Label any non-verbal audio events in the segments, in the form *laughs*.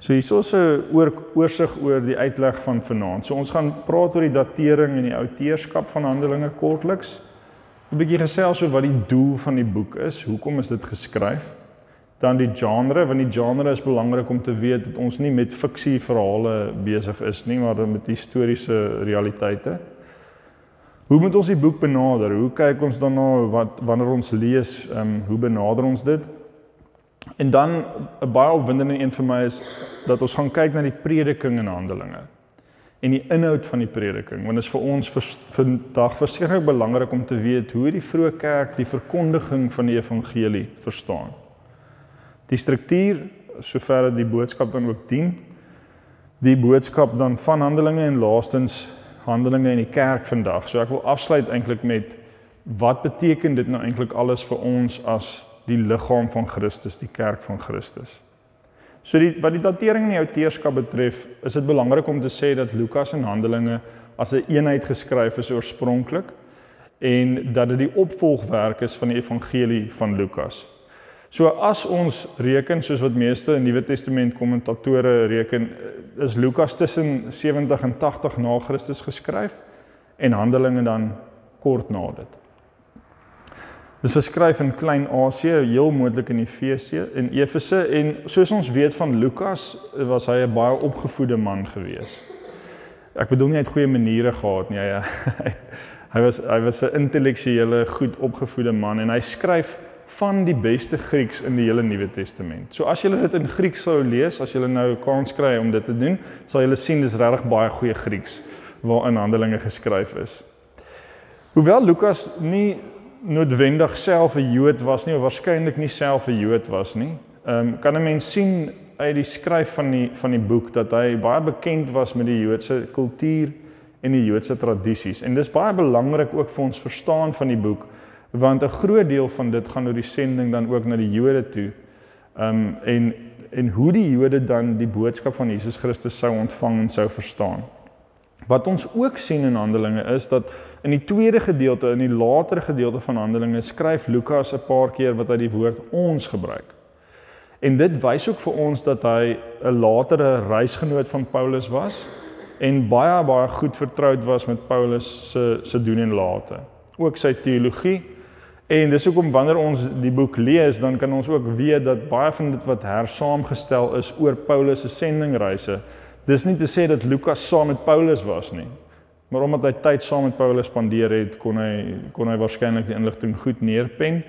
So hier is 'n oor, oorsig oor die uitleg van vanaand. So ons gaan praat oor die datering en die outeurskap van Handelinge kortliks. 'n Bietjie gesels oor wat die doel van die boek is, hoekom is dit geskryf? Dan die genre, want die genre is belangrik om te weet dat ons nie met fiksie verhale besig is nie, maar met historiese realiteite. Hoe moet ons die boek benader? Hoe kyk ons dan na wat wanneer ons lees, ehm um, hoe benader ons dit? En dan 'n baie opwindende een vir my is dat ons gaan kyk na die prediking en handelinge en die inhoud van die prediking want dit is vir ons vandag verskriklik belangrik om te weet hoe die vroeë kerk die verkondiging van die evangelie verstaan. Die struktuur sover dit die boodskap dan ook dien, die boodskap dan van handelinge en laastens Handelinge in die kerk vandag. So ek wil afsluit eintlik met wat beteken dit nou eintlik alles vir ons as die liggaam van Christus, die kerk van Christus. So die wat die datering in die Outeurskap betref, is dit belangrik om te sê dat Lukas en Handelinge as 'n een eenheid geskryf is oorspronklik en dat dit die opvolgwerk is van die evangelie van Lukas. So as ons reken soos wat meeste Nuwe Testament kommentatore reken, is Lukas tussen 70 en 80 na Christus geskryf en Handelinge dan kort na dit. Dis geskryf in Klein-Asië, heel moontlik in Efesië en Efese en soos ons weet van Lukas, was hy 'n baie opgevoede man gewees. Ek bedoel nie hy het goeie maniere gehad nie, hy *laughs* hy was hy was 'n intellektuele, goed opgevoede man en hy skryf van die beste Grieks in die hele Nuwe Testament. So as jy dit in Grieks sou lees, as jy nou kans kry om dit te doen, sal jy sien dis regtig baie goeie Grieks waarin Handelinge geskryf is. Hoewel Lukas nie noodwendig self 'n Jood was nie of waarskynlik nie self 'n Jood was nie, ehm um, kan 'n mens sien uit die skryf van die van die boek dat hy baie bekend was met die Joodse kultuur en die Joodse tradisies. En dis baie belangrik ook vir ons verstaan van die boek want 'n groot deel van dit gaan oor die sending dan ook na die Jode toe. Um en en hoe die Jode dan die boodskap van Jesus Christus sou ontvang en sou verstaan. Wat ons ook sien in Handelinge is dat in die tweede gedeelte in die latere gedeelte van Handelinge skryf Lukas 'n paar keer wat hy die woord ons gebruik. En dit wys ook vir ons dat hy 'n latere reisgenoot van Paulus was en baie baie goed vertroud was met Paulus se se doen en late. Ook sy teologie En dis hoekom wanneer ons die boek lees, dan kan ons ook weet dat baie van dit wat hersaamgestel is oor Paulus se sendingreise, dis nie te sê dat Lukas saam met Paulus was nie. Maar omdat hy tyd saam met Paulus spandeer het, kon hy kon hy waarskynlik die inligting goed neerpen.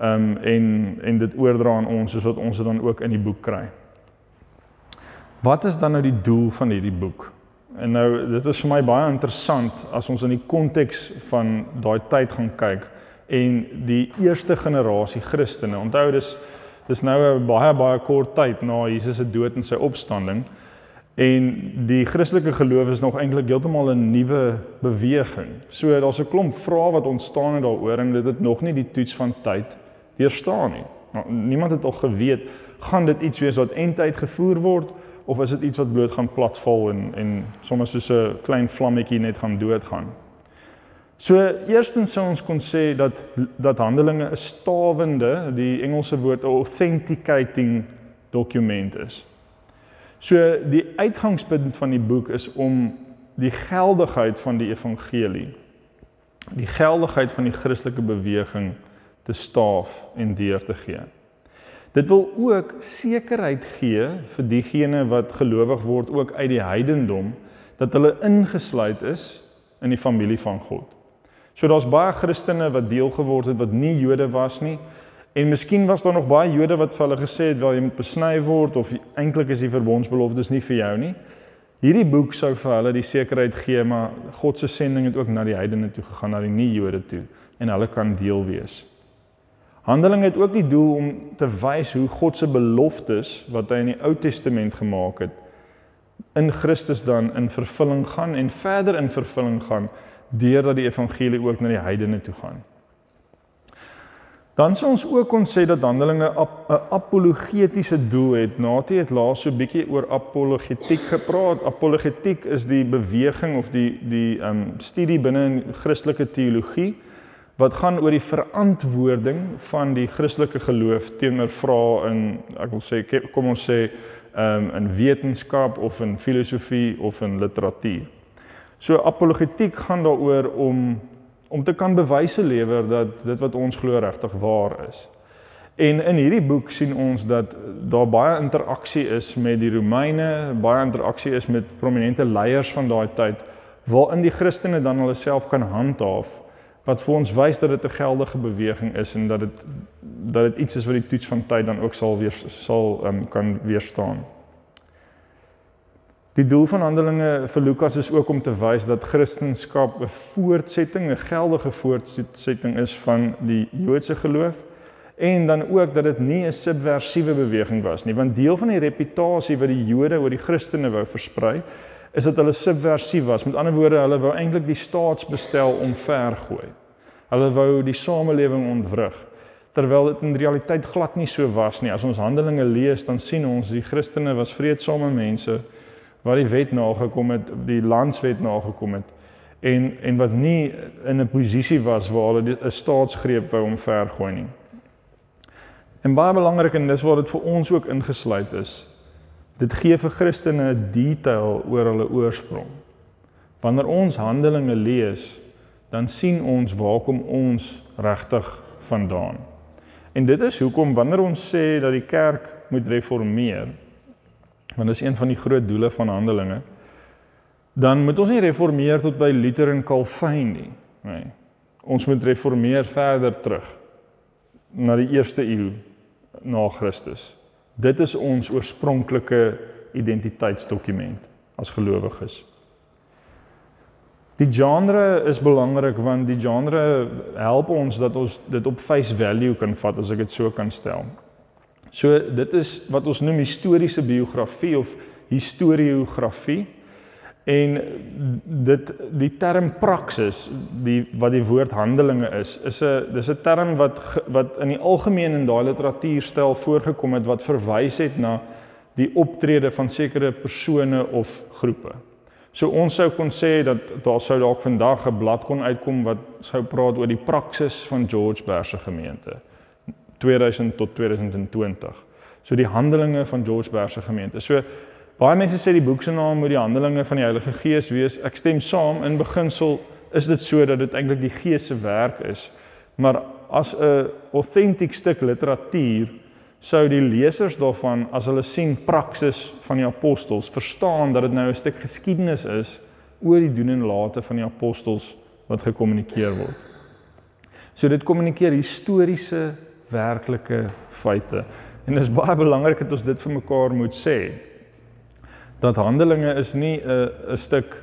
Um en en dit oordra aan ons soos wat ons dit dan ook in die boek kry. Wat is dan nou die doel van hierdie boek? En nou dit is vir my baie interessant as ons in die konteks van daai tyd gaan kyk en die eerste generasie Christene. Onthou dis dis nou 'n baie baie kort tyd na Jesus se dood en sy opstanding. En die Christelike geloof is nog eintlik heeltemal 'n nuwe beweging. So daar's 'n klomp vrae wat ontstaan het daaroor en dit het nog nie die toets van tyd deurstaan nie. Nou, niemand het al geweet gaan dit iets wees wat eintyd gevoer word of is dit iets wat bloot gaan platval en en sommer soos 'n klein vlammetjie net gaan doodgaan. So eerstens sou ons kon sê dat dat Handelinge 'n stawende, die Engelse woord authenticating dokument is. So die uitgangspunt van die boek is om die geldigheid van die evangelie, die geldigheid van die Christelike beweging te staaf en deur te gee. Dit wil ook sekerheid gee vir diegene wat gelowig word ook uit die heidendom dat hulle ingesluit is in die familie van God. So daar's baie Christene wat deel geword het wat nie Jode was nie. En miskien was daar nog baie Jode wat vir hulle gesê het wel jy moet besny word of eintlik is die verbondsbeloftes nie vir jou nie. Hierdie boek sou vir hulle die sekerheid gee maar God se sending het ook na die heidene toe gegaan, na die nie-Jode toe en hulle kan deel wees. Handelinge het ook die doel om te wys hoe God se beloftes wat hy in die Ou Testament gemaak het in Christus dan in vervulling gaan en verder in vervulling gaan deurdat die evangelie ook na die heidene toe gaan. Dan sou ons ook kon sê dat Handelinge 'n ap apologetiese doel het. Natie het laas so 'n bietjie oor apologetiek gepraat. Apologetiek is die beweging of die die um, studie binne in Christelike teologie wat gaan oor die verantwoording van die Christelike geloof teenoor vrae in ek wil sê kom ons sê um, in wetenskap of in filosofie of in literatuur. So apologetiek gaan daaroor om om te kan bewyse lewer dat dit wat ons glo regtig waar is. En in hierdie boek sien ons dat daar baie interaksie is met die Romeine, baie interaksie is met prominente leiers van daai tyd waarin die Christene dan hulle self kan handhaaf wat vir ons wys dat dit 'n geldige beweging is en dat dit dat dit iets is wat die toets van tyd dan ook sal weer sal um, kan weerstaan. Die doel van Handelinge vir Lukas is ook om te wys dat Christendom 'n voortsetting, 'n geldige voortsetting is van die Joodse geloof en dan ook dat dit nie 'n subversiewe beweging was nie, want deel van die reputasie wat die Jode oor die Christene wou versprei, is dat hulle subversief was. Met ander woorde, hulle wou eintlik die staatsbestel omvergooi. Hulle wou die samelewing ontwrig. Terwyl dit in realiteit glad nie so was nie. As ons Handelinge lees, dan sien ons die Christene was vreedsame mense wat die wet nagekom het, die landswet nagekom het en en wat nie in 'n posisie was waar hulle 'n staatsgreep wou omvergooi nie. En baie belangrik en dis waar dit vir ons ook ingesluit is. Dit gee vir Christene 'n detail oor hulle oorsprong. Wanneer ons Handelinge lees, dan sien ons waar kom ons regtig vandaan. En dit is hoekom wanneer ons sê dat die kerk moet reformeer, want dit is een van die groot doele van Handelinge, dan moet ons nie reformeer tot by Luther en Calvin nie, nee. Ons moet reformeer verder terug na die eerste eeu na Christus. Dit is ons oorspronklike identiteitsdokument as gelowiges. Die genre is belangrik want die genre help ons dat ons dit op face value kan vat as ek dit so kan stel. So dit is wat ons noem historiese biografie of historiografie en dit die term praksis die wat die woord handelinge is is 'n dis 'n term wat wat in die algemeen in daai literatuurstyl voorgekom het wat verwys het na die optrede van sekere persone of groepe. So ons sou kon sê dat daar sou dalk vandag 'n blad kon uitkom wat sou praat oor die praksis van George Berg se gemeente 2000 tot 2020. So die handelinge van George Berg se gemeente. So Baie mense sê die boek se naam moet die Handelinge van die Heilige Gees wees. Ek stem saam in beginsel is dit so dat dit eintlik die Gees se werk is. Maar as 'n autentiek stuk literatuur sou die lesers daarvan as hulle sien praksis van die apostels verstaan dat dit nou 'n stuk geskiedenis is oor die doen en late van die apostels wat gekommunikeer word. So dit kommunikeer historiese werklike feite. En dit is baie belangrik dat ons dit vir mekaar moet sê dat Handelinge is nie 'n 'n stuk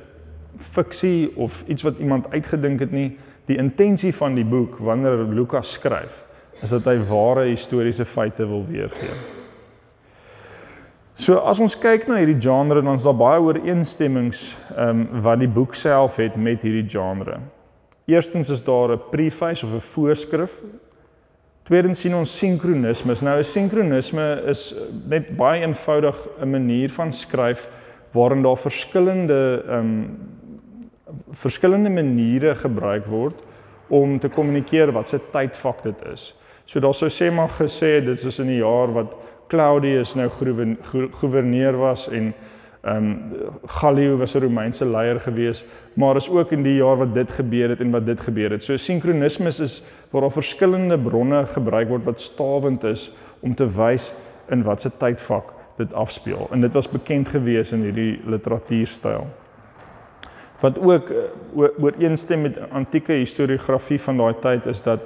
fiksie of iets wat iemand uitgedink het nie. Die intensie van die boek wanneer Lukas skryf, is dat hy ware historiese feite wil weergee. So as ons kyk na hierdie genre dan is daar baie ooreenstemmings ehm um, wat die boek self het met hierdie genre. Eerstens is daar 'n preface of 'n voorskrif. Tweedens sien ons sinkronisme. Nou 'n sinkronisme is net baie eenvoudig 'n manier van skryf waarin daar verskillende ehm um, verskillende maniere gebruik word om te kommunikeer wat se tydvak dit is. So daar sou sê maar gesê dit is in die jaar wat Claudius nou gouverneur was en ehm um, Gallio was 'n Romeinse leier gewees, maar is ook in die jaar wat dit gebeur het en wat dit gebeur het. So sinkronisme is waar daar verskillende bronne gebruik word wat stawend is om te wys in watter tydvak dit afspeel. En dit was bekend gewees in hierdie literatuurstyl. Wat ook eh, ooreenstem met antieke historiografie van daai tyd is dat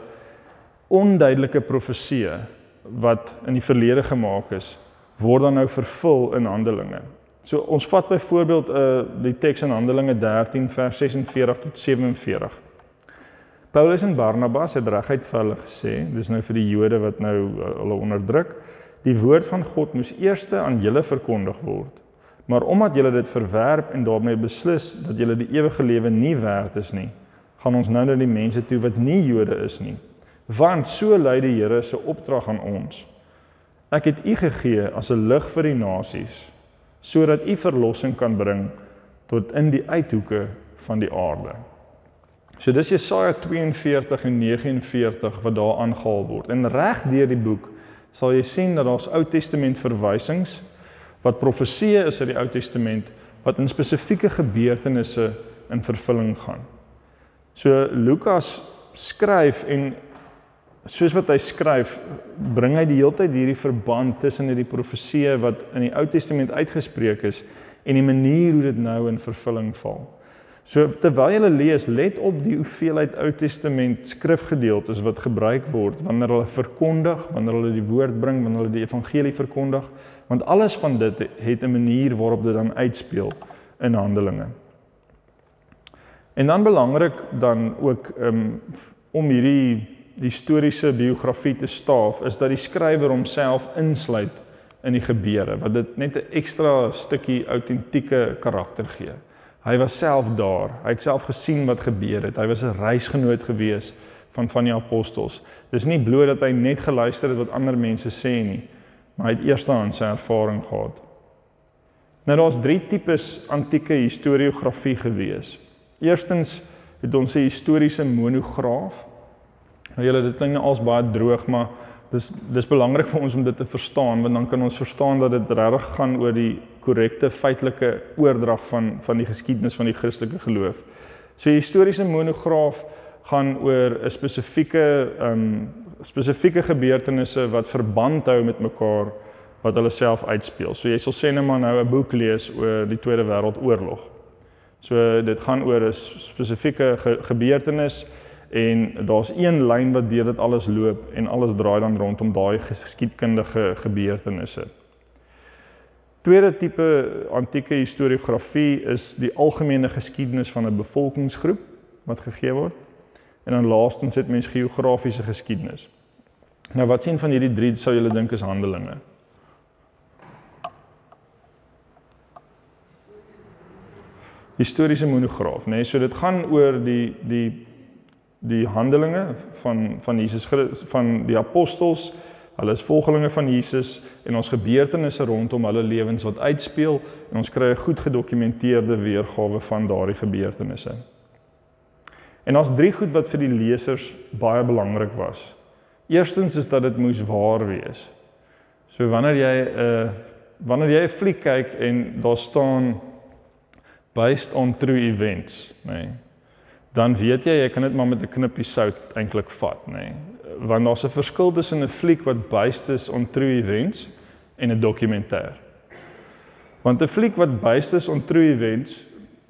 onduidelike profeseë wat in die verlede gemaak is, word dan nou vervul in Handelinge. So ons vat byvoorbeeld uh die teks in Handelinge 13 vers 46 tot 47. Paulus en Barnabas het reguit vir hulle gesê, dis nou vir die Jode wat nou uh, hulle onderdruk, die woord van God moes eers aan julle verkondig word. Maar omdat julle dit verwerp en daarmee beslis dat julle die ewige lewe nie werd is nie, gaan ons nou na die mense toe wat nie Jode is nie. Want so lei die Here se opdrag aan ons. Ek het u gegee as 'n lig vir die nasies sodat u verlossing kan bring tot in die uithoeke van die aarde. So dis Jesaja 42 en 49 wat daar aangehaal word. En reg deur die boek sal jy sien dat daar's Ou Testament verwysings wat profeseë is uit die Ou Testament wat in spesifieke gebeurtenisse in vervulling gaan. So Lukas skryf en soos wat hy skryf, bring hy die hele tyd hierdie verband tussen hierdie profeseë wat in die Ou Testament uitgespreek is en die manier hoe dit nou in vervulling val. So terwyl jy lees, let op die hoeveelheid Ou Testament skrifgedeeltes wat gebruik word wanneer hulle verkondig, wanneer hulle die woord bring, wanneer hulle die evangelie verkondig, want alles van dit het 'n manier waarop dit dan uitspeel in Handelinge. En dan belangrik dan ook um, om hierdie historiese biografie te staaf is dat die skrywer homself insluit in die gebeure wat dit net 'n ekstra stukkie autentieke karakter gee. Hy was self daar. Hy het self gesien wat gebeur het. Hy was 'n reisgenoot gewees van van die apostels. Dis nie bloot dat hy net geluister het wat ander mense sê nie, maar hy het eerstens sy ervaring gehad. Nou daar's drie tipes antieke historiografie gewees. Eerstens het ons 'n historiese monograaf Nou julle dit klink nou als baie droog, maar dis dis belangrik vir ons om dit te verstaan want dan kan ons verstaan dat dit regtig gaan oor die korrekte feitelike oordrag van van die geskiedenis van die Christelike geloof. So die historiese monograaf gaan oor 'n spesifieke ehm um, spesifieke gebeurtenisse wat verband hou met mekaar wat hulle self uitspeel. So jy sal sê net maar nou 'n boek lees oor die Tweede Wêreldoorlog. So dit gaan oor 'n spesifieke ge gebeurtenis en daar's een lyn wat deur dit alles loop en alles draai dan rondom daai geskiedkundige gebeurtenisse. Tweede tipe antieke historiografie is die algemene geskiedenis van 'n bevolkingsgroep wat gegee word. En dan laastens het mens geografiese geskiedenis. Nou wat sien van hierdie drie sou julle dink is Handelinge? Historiese monograaf, nê? Nee, so dit gaan oor die die die handelinge van van Jesus van die apostels. Hulle is volgelinge van Jesus en ons gebeurtenisse rondom hulle lewens wat uitspeel en ons kry 'n goed gedokumenteerde weergawe van daardie gebeurtenisse. En ons drie goed wat vir die lesers baie belangrik was. Eerstens is dat dit moes waar wees. So wanneer jy 'n uh, wanneer jy 'n fliek kyk en daar staan based on true events, nê. Nee, dan weet jy jy kan dit maar met 'n knippie sout eintlik vat, nê. Nee. Want daar's 'n verskil tussen 'n fliek wat based is on true events en 'n dokumentêr. Want 'n fliek wat based is on true events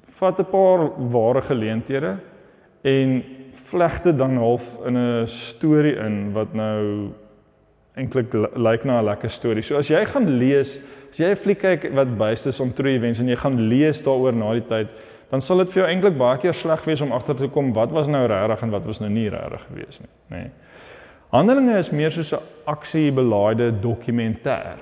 vat 'n paar ware geleenthede en vleg dit dan half in 'n storie in wat nou eintlik lyk na 'n lekker storie. So as jy gaan lees, as jy 'n fliek kyk wat based is on true events en jy gaan lees daaroor na die tyd, dan sal dit vir jou eintlik baie keer sleg wees om agter te kom wat was nou regtig en wat was nou nie regtig gewees nie, nê. Nee. Handelinge is meer soos 'n aksiebelaaide dokumentêr.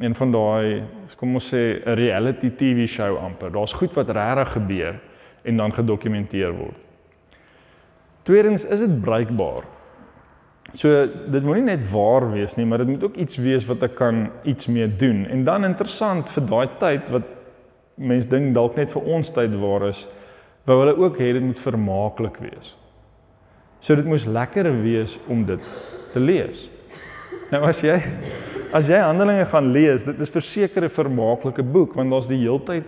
Een van daai, kom ons sê 'n reality TV show amper. Daar's goed wat regtig gebeur en dan gedokumenteer word. Tweedens is dit bruikbaar. So dit moenie net waar wees nie, maar dit moet ook iets wees wat ek kan iets mee doen. En dan interessant vir daai tyd wat mens dink dalk net vir ons tyd waar is, wou hulle ook hê dit moet vermaaklik wees. So dit moes lekker wees om dit te lees. Nou as jy as jy Handelinge gaan lees, dit is verseker 'n vermaaklike boek want daar's die heeltyd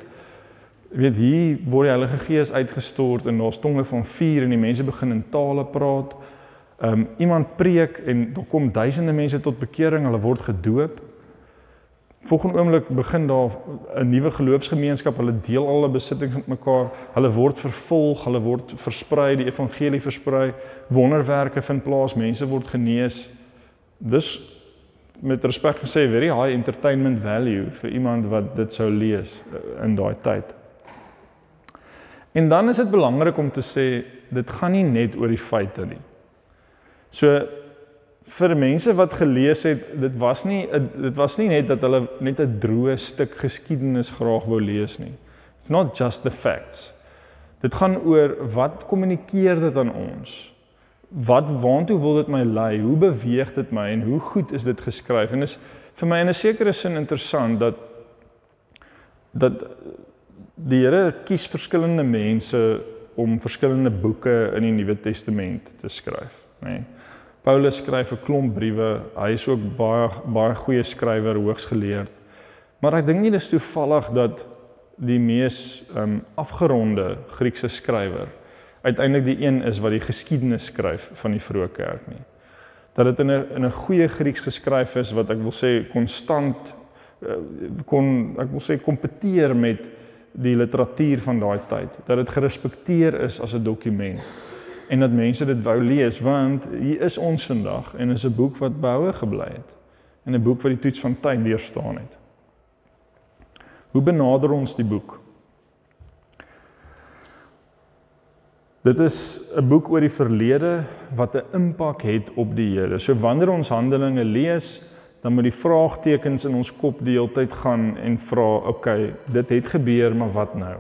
weet hier word die Heilige Gees uitgestort en daar's tonge van vuur en die mense begin in tale praat. Um iemand preek en daar kom duisende mense tot bekering, hulle word gedoop. Volgende oomblik begin daar 'n nuwe geloofsgemeenskap. Hulle deel al hulle besittings met mekaar. Hulle word vervolg, hulle word versprei, die evangelie versprei. Wonderwerke vind plaas, mense word genees. Dis met respek gesê very high entertainment value vir iemand wat dit sou lees eh, in daai tyd. En dan is dit belangrik om te sê dit gaan nie net oor die feite nie. So vir mense wat gelees het, dit was nie dit was nie net dat hulle net 'n droë stuk geskiedenis graag wou lees nie. It's not just the facts. Dit gaan oor wat kommunikeer dit aan ons? Wat waantoe wil dit my lei? Hoe beweeg dit my en hoe goed is dit geskryf? En is vir my in 'n sekere sin interessant dat dat die Here kies verskillende mense om verskillende boeke in die Nuwe Testament te skryf, nê. Nee. Paulus skryf 'n klomp briewe. Hy is ook baie baie goeie skrywer, hoogs geleerd. Maar ek dink nie dis toevallig dat die mees um, afgeronde Griekse skrywer uiteindelik die een is wat die geskiedenis skryf van die vroeë kerk nie. Dat dit in 'n in 'n goeie Grieks geskryf is wat ek wil sê konstant uh, kon ek wil sê kompeteer met die literatuur van daai tyd. Dat dit gerespekteer is as 'n dokument en dat mense dit wou lees want hier is ons vandag en is 'n boek wat behoue gebly het en 'n boek wat die toets van tyd deurstaan het. Hoe benader ons die boek? Dit is 'n boek oor die verlede wat 'n impak het op die Here. So wanneer ons Handelinge lees, dan moet die vraagtekens in ons kop die hele tyd gaan en vra, oké, okay, dit het gebeur, maar wat nou?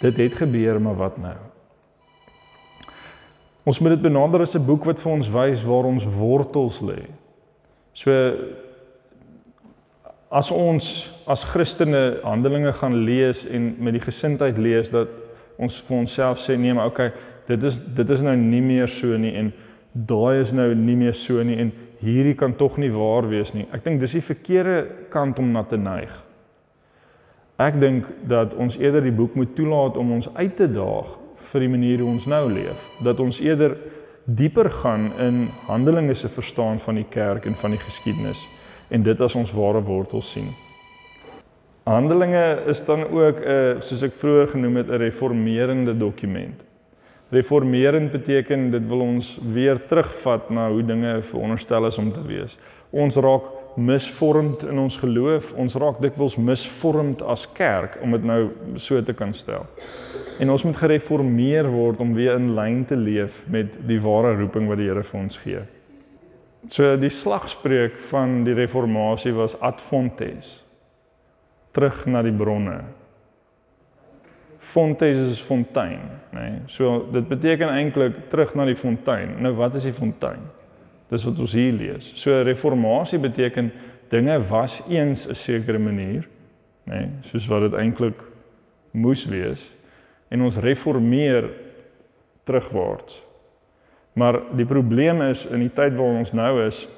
Dit het gebeur, maar wat nou? Ons moet dit benader as 'n boek wat vir ons wys waar ons wortels lê. So as ons as Christene Handelinge gaan lees en met die gesindheid lees dat ons vir onsself sê nee maar okay dit is dit is nou nie meer so nie en daai is nou nie meer so nie en hierdie kan tog nie waar wees nie. Ek dink dis die verkeerde kant om na te neig. Ek dink dat ons eerder die boek moet toelaat om ons uit te daag vir die manier hoe ons nou leef. Dat ons eerder dieper gaan in Handelinge se verstaan van die kerk en van die geskiedenis en dit as ons ware wortels sien. Handelinge is dan ook 'n uh, soos ek vroeër genoem het 'n reformerende dokument. Reformerend beteken dit wil ons weer terugvat na hoe dinge veronderstel is om te wees. Ons raak misvormd in ons geloof, ons raak dikwels misvormd as kerk om dit nou so te kan stel. En ons moet gereformeer word om weer in lyn te leef met die ware roeping wat die Here vir ons gee. So die slagspreuk van die reformatie was ad fontes terug na die bronne. Fontes is fontein, nê. Nee? So dit beteken eintlik terug na die fontein. Nou wat is die fontein? Dis wat ons hier lees. So reformatie beteken dinge was eens 'n sekere manier, nê, nee? soos wat dit eintlik moes wees en ons reformeer terugwaarts. Maar die probleem is in die tyd waarin ons nou is,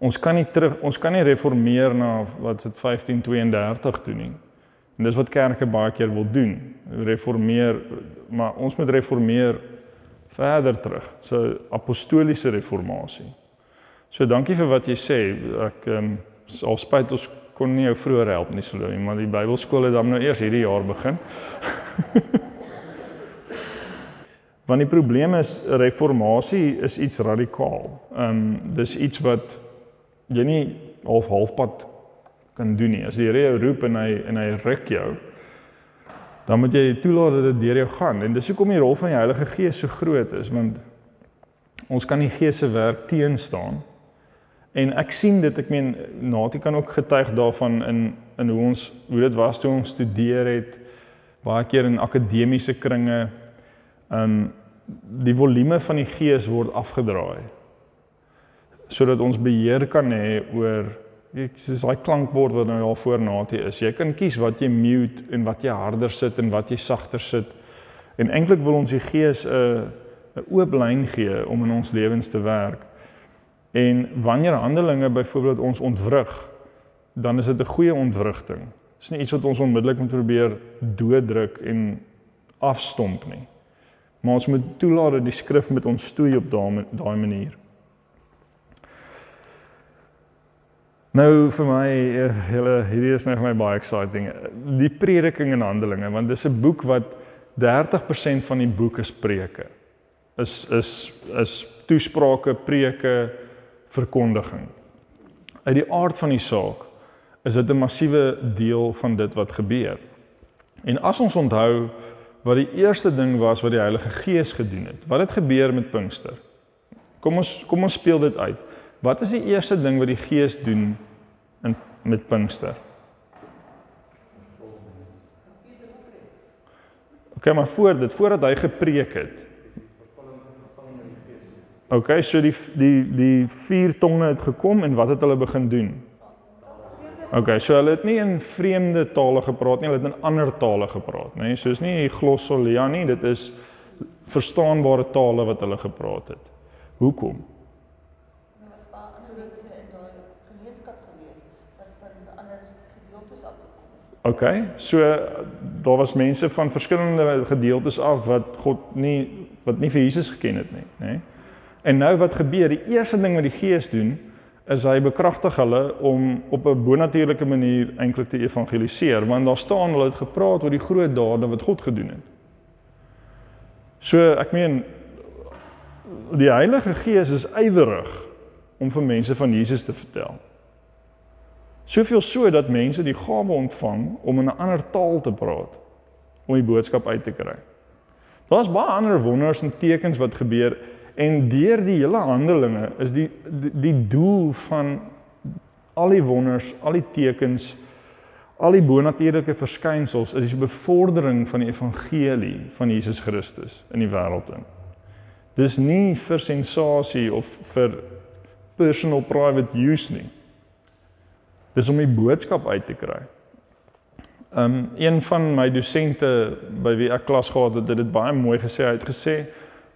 Ons kan nie terug ons kan nie reformeer na wat dit 1532 toe nie. En dis wat kerke baie keer wil doen. Reformeer, maar ons moet reformeer verder terug. So apostoliese reformatie. So dankie vir wat jy sê. Ek ehm um, al spyt ons kon nie jou vroeër help nie sou nie, maar die Bybelskool het dan nou eers hierdie jaar begin. *laughs* Want die probleem is reformatie is iets radikaal. Ehm um, dis iets wat jy nie half halfpad kan doen nie. As die Here jou roep en hy en hy ruk jou, dan moet jy toelaat dat dit deur jou gaan. En dis hoekom die rol van die Heilige Gees so groot is, want ons kan die Gees se werk teenstaan. En ek sien dit, ek meen Natie kan ook getuig daarvan in in hoe ons hoe dit was toe ons studeer het baie keer in akademiese kringe. Um die volume van die Gees word afgedraai sodat ons beheer kan hê oor ek soos daai klankbord wat nou daar voor natie is. Jy kan kies wat jy mute en wat jy harder sit en wat jy sagter sit. En eintlik wil ons die gees 'n 'n oop lyn gee om in ons lewens te werk. En wanneer handelinge byvoorbeeld ons ontwrig, dan is dit 'n goeie ontwrigting. Dit is nie iets wat ons onmiddellik moet probeer dooddruk en afstomp nie. Maar ons moet toelaat dat die skrif met ons stoei op daai daai manier. Nou vir my hele eh, hierdie is net my baie exciting. Die prediking en Handelinge want dis 'n boek wat 30% van die boek is preke. Is is is toesprake, preke, verkondiging. Uit die aard van die saak is dit 'n massiewe deel van dit wat gebeur. En as ons onthou wat die eerste ding was wat die Heilige Gees gedoen het. Wat het gebeur met Pinkster? Kom ons kom ons speel dit uit. Wat is die eerste ding wat die Gees doen in met Pinkster? OK, maar voor dit, voordat hy gepreek het. OK, so die die die vier tonge het gekom en wat het hulle begin doen? OK, so hulle het nie in vreemde tale gepraat nie, hulle het in ander tale gepraat, nê? Nee? So is nie glossolia nie, dit is verstaanbare tale wat hulle gepraat het. Hoekom? OK. So daar was mense van verskillende gedeeltes af wat God nie wat nie vir Jesus geken het nie, nê? En nou wat gebeur? Die eerste ding wat die Gees doen is hy bekragtig hulle om op 'n bonatuurlike manier eintlik te evangeliseer, want daar staan hulle het gepraat oor die groot dade wat God gedoen het. So ek meen die Heilige Gees is ywerig om vir mense van Jesus te vertel. Soveel so dat mense die gawe ontvang om in 'n ander taal te praat om die boodskap uit te kry. Daar's baie ander wonders en tekens wat gebeur en deur die hele handelinge is die die, die doel van al die wonders, al die tekens, al die bonatuurlike verskynsels is die bevordering van die evangelie van Jesus Christus in die wêreld in. Dis nie vir sensasie of vir personal private use nie. Dis om die boodskap uit te kry. Um een van my dosente by wie ek klas gehad het, het dit baie mooi gesê. Hy het gesê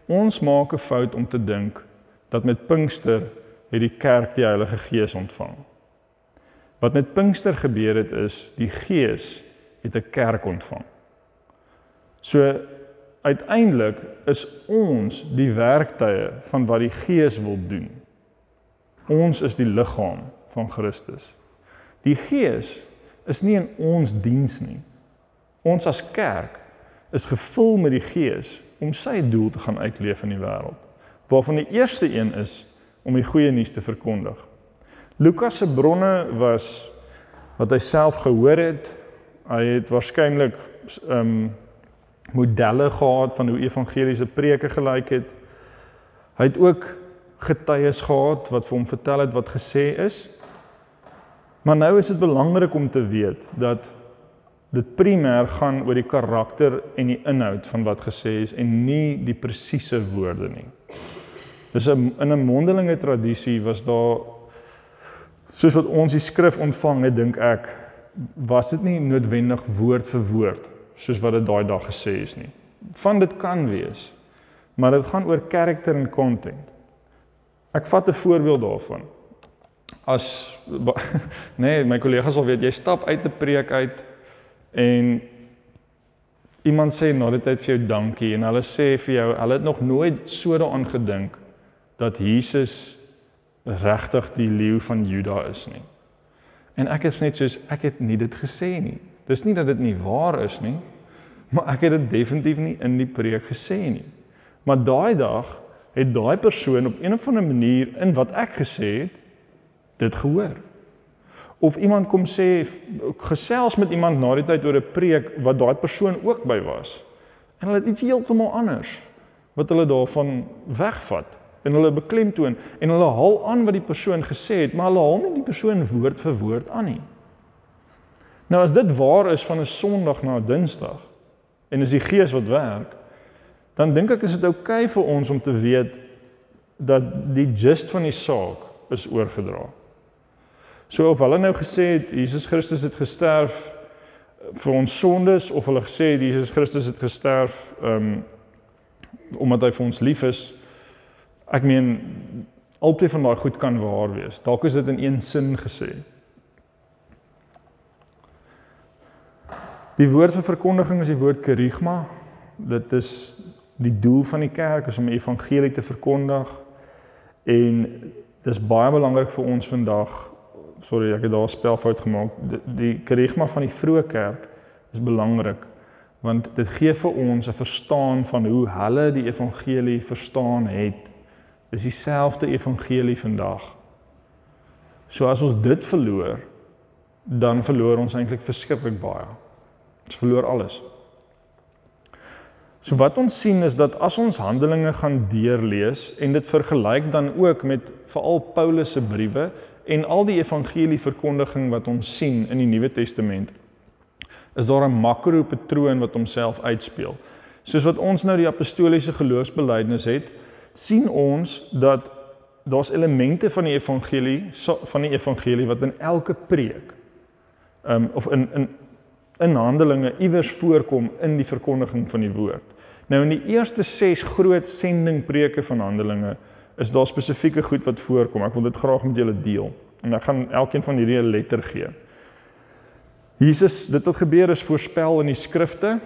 ons maak 'n fout om te dink dat met Pinkster het die kerk die Heilige Gees ontvang. Wat met Pinkster gebeur het is die Gees het 'n kerk ontvang. So uiteindelik is ons die werktuie van wat die Gees wil doen. Ons is die liggaam van Christus. Die Gees is nie in ons diens nie. Ons as kerk is gevul met die Gees om sy doel te gaan uitleef in die wêreld. Waarvan die eerste een is om die goeie nuus te verkondig. Lukas se bronne was wat hy self gehoor het. Hy het waarskynlik ehm um, modelle gehad van hoe evangeliese preke gelyk het. Hy het ook getuies gehad wat vir hom vertel het wat gesê is. Maar nou is dit belangrik om te weet dat dit primêr gaan oor die karakter en die inhoud van wat gesê is en nie die presiese woorde nie. Dis 'n in 'n mondelinge tradisie was daar soos wat ons die skrif ontvang het, dink ek, was dit nie noodwendig woord vir woord soos wat dit daai dag gesê is nie. Van dit kan wees, maar dit gaan oor karakter en content. Ek vat 'n voorbeeld daarvan. As *laughs* nee, my kollegas sal weet jy stap uit 'n preek uit en iemand sê na die tyd vir jou dankie en hulle sê vir jou hulle het nog nooit so daaraan gedink dat Jesus regtig die leeu van Juda is nie. En ek is net soos ek het nie dit gesê nie. Dis nie dat dit nie waar is nie, maar ek het dit definitief nie in die preek gesê nie. Maar daai dag het daai persoon op een of ander manier in wat ek gesê het dit gehoor. Of iemand kom sê gesels met iemand na die tyd oor 'n preek wat daai persoon ook by was. En hulle het iets heeltemal anders wat hulle daarvan wegvat en hulle beklemtoon en hulle haal aan wat die persoon gesê het, maar hulle haal nie die persoon woord vir woord aan nie. Nou as dit waar is van 'n Sondag na 'n Dinsdag en is die Gees wat werk, dan dink ek is dit oukei okay vir ons om te weet dat die gist van die saak is oorgedra. So of hulle nou gesê het Jesus Christus het gesterf vir ons sondes of hulle gesê het Jesus Christus het gesterf um omdat hy vir ons lief is. Ek meen albei van daai goed kan waar wees. Dalk is dit in een sin gesê. Die woord vir verkondiging is die woord kerigma. Dit is die doel van die kerk is om die evangelie te verkondig en dis baie belangrik vir ons vandag. Sorry, ek het daar 'n spelfout gemaak. Die, die kerigma van die vroeë kerk is belangrik want dit gee vir ons 'n verstaan van hoe hulle die evangelie verstaan het. Dis dieselfde evangelie vandag. So as ons dit verloor, dan verloor ons eintlik verskriklik baie. Ons verloor alles. So wat ons sien is dat as ons Handelinge gaan deurlees en dit vergelyk dan ook met veral Paulus se briewe en al die evangelie verkondiging wat ons sien in die Nuwe Testament, is daar 'n makropatroon wat homself uitspeel. Soos wat ons nou die apostoliese geloofsbelijdenis het, sien ons dat daar's elemente van die evangelie van die evangelie wat in elke preek um of in in in Handelinge iewers voorkom in die verkondiging van die woord. Nou in die eerste 6 groot sendingpreke van Handelinge is daar spesifieke goed wat voorkom. Ek wil dit graag met julle deel. En ek gaan elkeen van hierdie 'n letter gee. Jesus, dit wat gebeur is voorspel in die skrifte.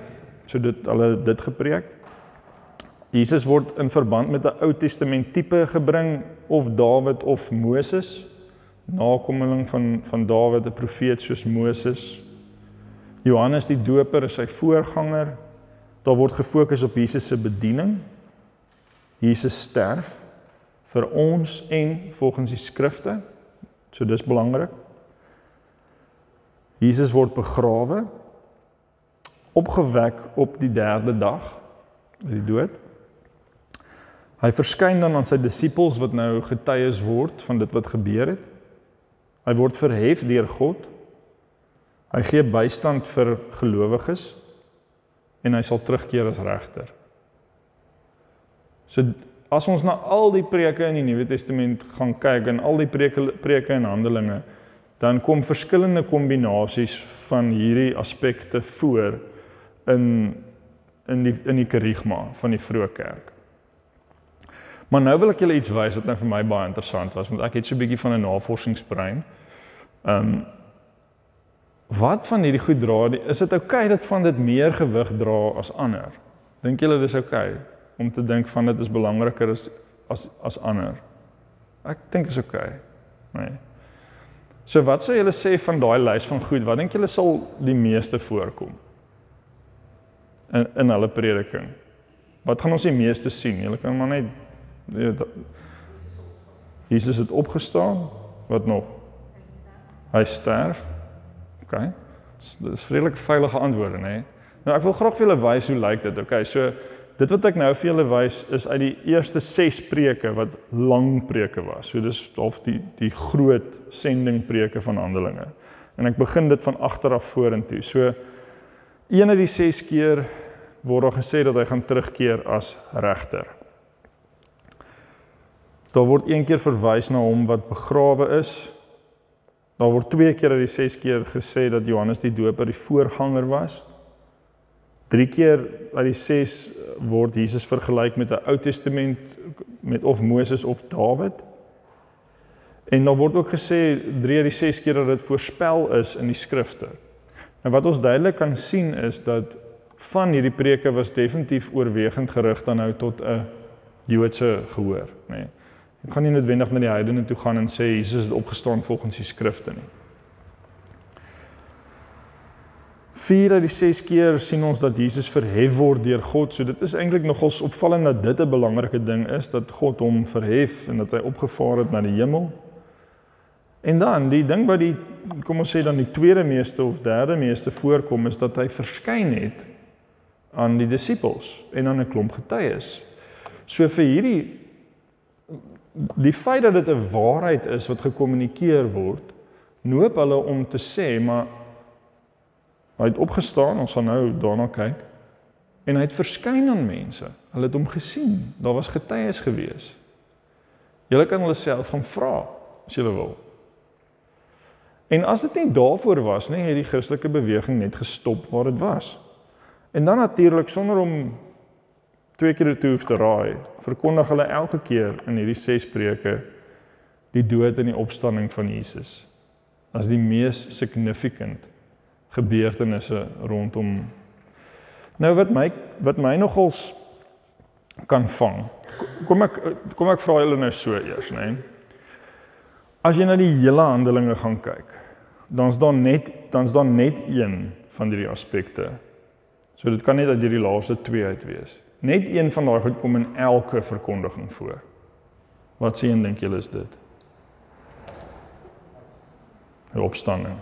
So dit hulle dit gepreek. Jesus word in verband met 'n Ou Testament tipe gebring of Dawid of Moses, nakomeling van van Dawid, 'n profeet soos Moses. Johannes die Doper is sy voorganger. Daar word gefokus op Jesus se bediening. Jesus sterf vir ons en volgens die skrifte. So dis belangrik. Jesus word begrawe opgewek op die 3de dag uit die dood. Hy verskyn dan aan sy disippels wat nou getuies word van dit wat gebeur het. Hy word verhef deur God. Hy gee bystand vir gelowiges en hy sal terugkeer as regter. So as ons na al die preke in die Nuwe Testament gaan kyk en al die preke preke en Handelinge, dan kom verskillende kombinasies van hierdie aspekte voor in in die in die kerigma van die vroeë kerk. Maar nou wil ek julle iets wys wat nou vir my baie interessant was want ek het so 'n bietjie van 'n navorsingsbrein. Ehm um, wat van hierdie goed dra is dit oukei okay dat van dit meer gewig dra as ander? Dink julle dis oukei okay, om te dink van dit is belangriker as as as ander? Ek dink is. Okay. Nee. So wat sou julle sê van daai lys van goed? Wat dink julle sal die meeste voorkom? In in hulle prediking. Wat gaan ons die meeste sien? Julle kan maar net weet Jesus het opgestaan. Wat nog? Hy sterf. OK. Dit is vredelik veilige antwoorde, nê? Nou ek wil graag vir julle wys hoe lyk dit. OK. So dit wat ek nou vir julle wys is uit die eerste 6 preke wat lang preke was. So dis half die die groot sending preke van Handelinge. En ek begin dit van agter af vorentoe. So een uit die 6 keer word daar gesê dat hy gaan terugkeer as regter. Daar word een keer verwys na hom wat begrawe is. Daar word twee keer uit die 6 keer gesê dat Johannes die Doper die voorganger was. Drie keer uit die 6 word Jesus vergelyk met 'n Ou Testament met of Moses of Dawid. En dan word ook gesê 3 uit die 6 keer dat dit voorspel is in die skrifte. Nou wat ons duidelik kan sien is dat van hierdie preke was definitief oorwegend gerig dan nou tot 'n Joodse gehoor, nê. Nee. Ek gaan nie noodwendig na die heidene toe gaan en sê Jesus het opgestaan volgens die skrifte nie. 4 uit die 6 keer sien ons dat Jesus verhef word deur God. So dit is eintlik nogals opvallend dat dit 'n belangrike ding is dat God hom verhef en dat hy opgevaar het na die hemel. En dan die ding wat die kom ons sê dan die tweede meeste of derde meeste voorkom is dat hy verskyn het aan die disippels en aan 'n klomp getuies. So vir hierdie die feit dat dit 'n waarheid is wat gekommunikeer word, noop hulle om te sê maar Hy het opgestaan, ons gaan nou daarna kyk. En hy het verskyn aan mense. Hulle het hom gesien. Daar was getuies gewees. Julle kan hulle self gaan vra as julle wil. En as dit nie daarvoor was nie, het die Christelike beweging net gestop waar dit was. En dan natuurlik sonder om twee keer te hoef te raai, verkondig hulle elke keer in hierdie ses preke die dood en die opstanding van Jesus as die mees significant gebeurtenisse rondom Nou wat my wat my nogals kan vang. Kom ek kom ek vra julle nou so eers, né? As jy na die hele handelinge gaan kyk, dan's daar net dan's daar net een van hierdie aspekte. So dit kan net uit hierdie laaste twee uit wees. Net een van daai goed kom in elke verkondiging voor. Wat sê en dink julle is dit? Die opstanding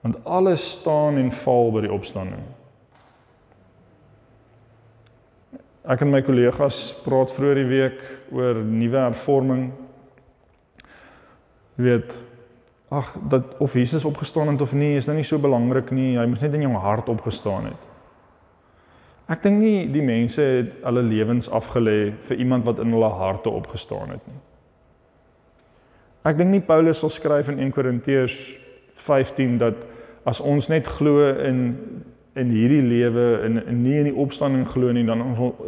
want alles staan en val by die opstanding. Ek en my kollegas praat vroeër die week oor nuwe hervorming. Jy weet, ag, dat of Jesus opgestaan het of nie, is nou nie so belangrik nie. Hy moet net in jou hart opgestaan het. Ek dink nie die mense het hulle lewens afgelê vir iemand wat in hulle harte opgestaan het nie. Ek dink nie Paulus sal skryf in 1 Korintiërs 15 dat as ons net glo in in hierdie lewe en, nie in die opstanding glo nie dan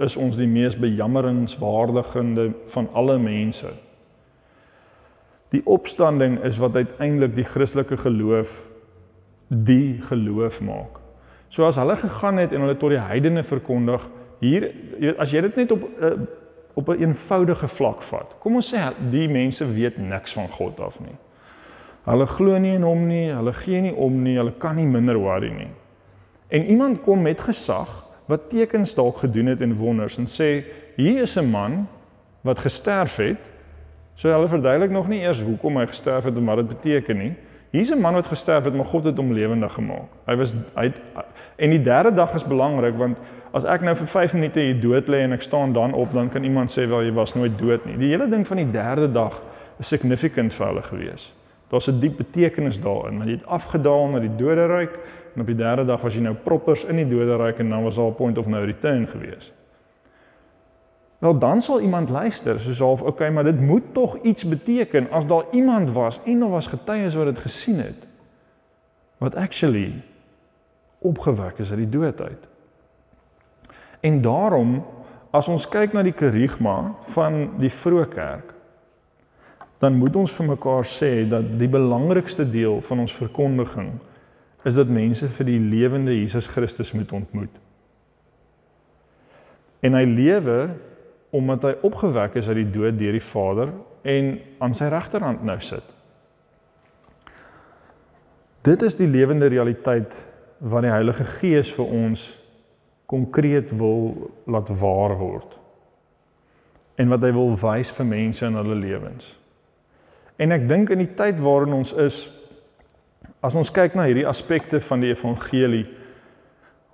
is ons die mees bejammeringswaardigende van alle mense. Die opstanding is wat uiteindelik die Christelike geloof die geloof maak. So as hulle gegaan het en hulle tot die heidene verkondig, hier jy weet as jy dit net op uh, op 'n een eenvoudige vlak vat. Kom ons sê die mense weet niks van God af nie. Hulle glo nie in hom nie, hulle gee nie om nie, hulle kan nie minder worry nie. En iemand kom met gesag wat tekens dalk gedoen het en wonders en sê hier is 'n man wat gesterf het. So hulle verduidelik nog nie eers hoekom hy gesterf het en wat dit beteken nie. Hier's 'n man wat gesterf het, maar God het hom lewendig gemaak. Hy was hy het, en die derde dag is belangrik want as ek nou vir 5 minute hier dood lê en ek staan dan op, dan kan iemand sê wel jy was nooit dood nie. Die hele ding van die derde dag is significant vir hulle gewees. Daar's 'n diep betekenis daarin, want jy het afgedaal na die doderyk en op die derde dag was jy nou proppers in die doderyk en dan was daar 'n point of no return gewees. Wel dan sal iemand luister soos half okay, maar dit moet tog iets beteken as daar iemand was en daar was getuies wat dit gesien het wat actually opgewek is uit die dood uit. En daarom as ons kyk na die kerigma van die vroeë kerk dan moet ons vir mekaar sê dat die belangrikste deel van ons verkondiging is dat mense vir die lewende Jesus Christus moet ontmoet. En hy lewe omdat hy opgewek is uit die dood deur die Vader en aan sy regterhand nou sit. Dit is die lewende realiteit wat die Heilige Gees vir ons konkreet wil laat waar word. En wat hy wil wys vir mense in hulle lewens. En ek dink in die tyd waarin ons is as ons kyk na hierdie aspekte van die evangelie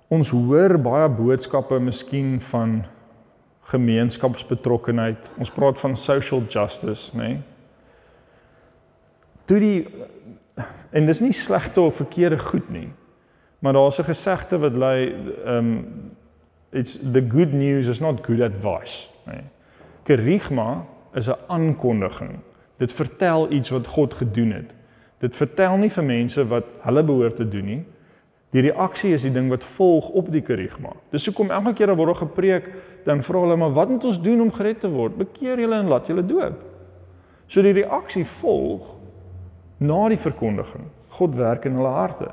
ons hoor baie boodskappe miskien van gemeenskapsbetrokkenheid. Ons praat van social justice, nê? Nee? Toe die en dis nie slegte of verkeerde goed nie. Maar daar's 'n gesegde wat lê ehm um, it's the good news is not good advice, nê? Nee? Kerigma is 'n aankondiging. Dit vertel iets wat God gedoen het. Dit vertel nie vir mense wat hulle behoort te doen nie, Die reaksie is die ding wat volg op die kerigma. Dis hoekom elke keer as word gepreek, dan vra hulle maar wat moet ons doen om gered te word? Bekeer julle en laat julle doop. So die reaksie volg na die verkondiging. God werk in hulle harte.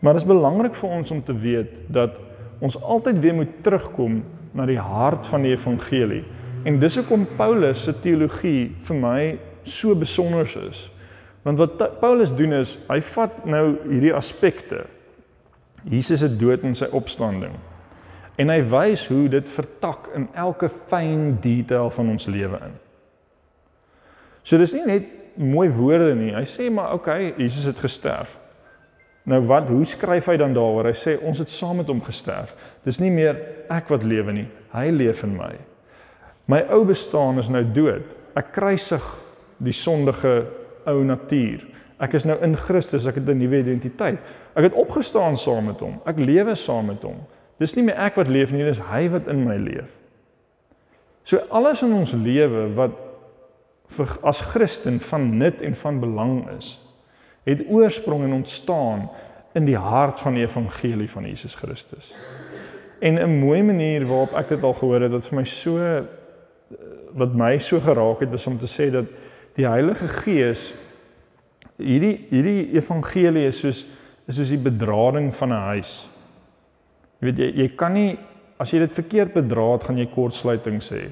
Maar dit is belangrik vir ons om te weet dat ons altyd weer moet terugkom na die hart van die evangelie. En dis hoekom Paulus se teologie vir my so besonder is. Want wat Paulus doen is, hy vat nou hierdie aspekte. Jesus se dood en sy opstanding. En hy wys hoe dit vertak in elke fyn detail van ons lewe in. So dis nie net mooi woorde nie. Hy sê maar okay, Jesus het gesterf. Nou wat, hoe skryf hy dan daaroor? Hy sê ons het saam met hom gesterf. Dis nie meer ek wat lewe nie, hy leef in my. My ou bestaan is nou dood. Ek kruisig die sondige ou natuur. Ek is nou in Christus, ek het 'n nuwe identiteit. Ek het opgestaan saam met hom. Ek lewe saam met hom. Dis nie meer ek wat leef nie, dis hy wat in my leef. So alles in ons lewe wat vir as Christen van nut en van belang is, het oorsprong en ontstaan in die hart van die evangelie van Jesus Christus. En 'n mooi manier waarop ek dit al gehoor het wat vir my so wat my so geraak het was om te sê dat die Heilige Gees hierdie hierdie evangelie is soos is soos die bedrading van 'n huis. Jy weet jy jy kan nie as jy dit verkeerd bedraad gaan jy kortsluiting sê.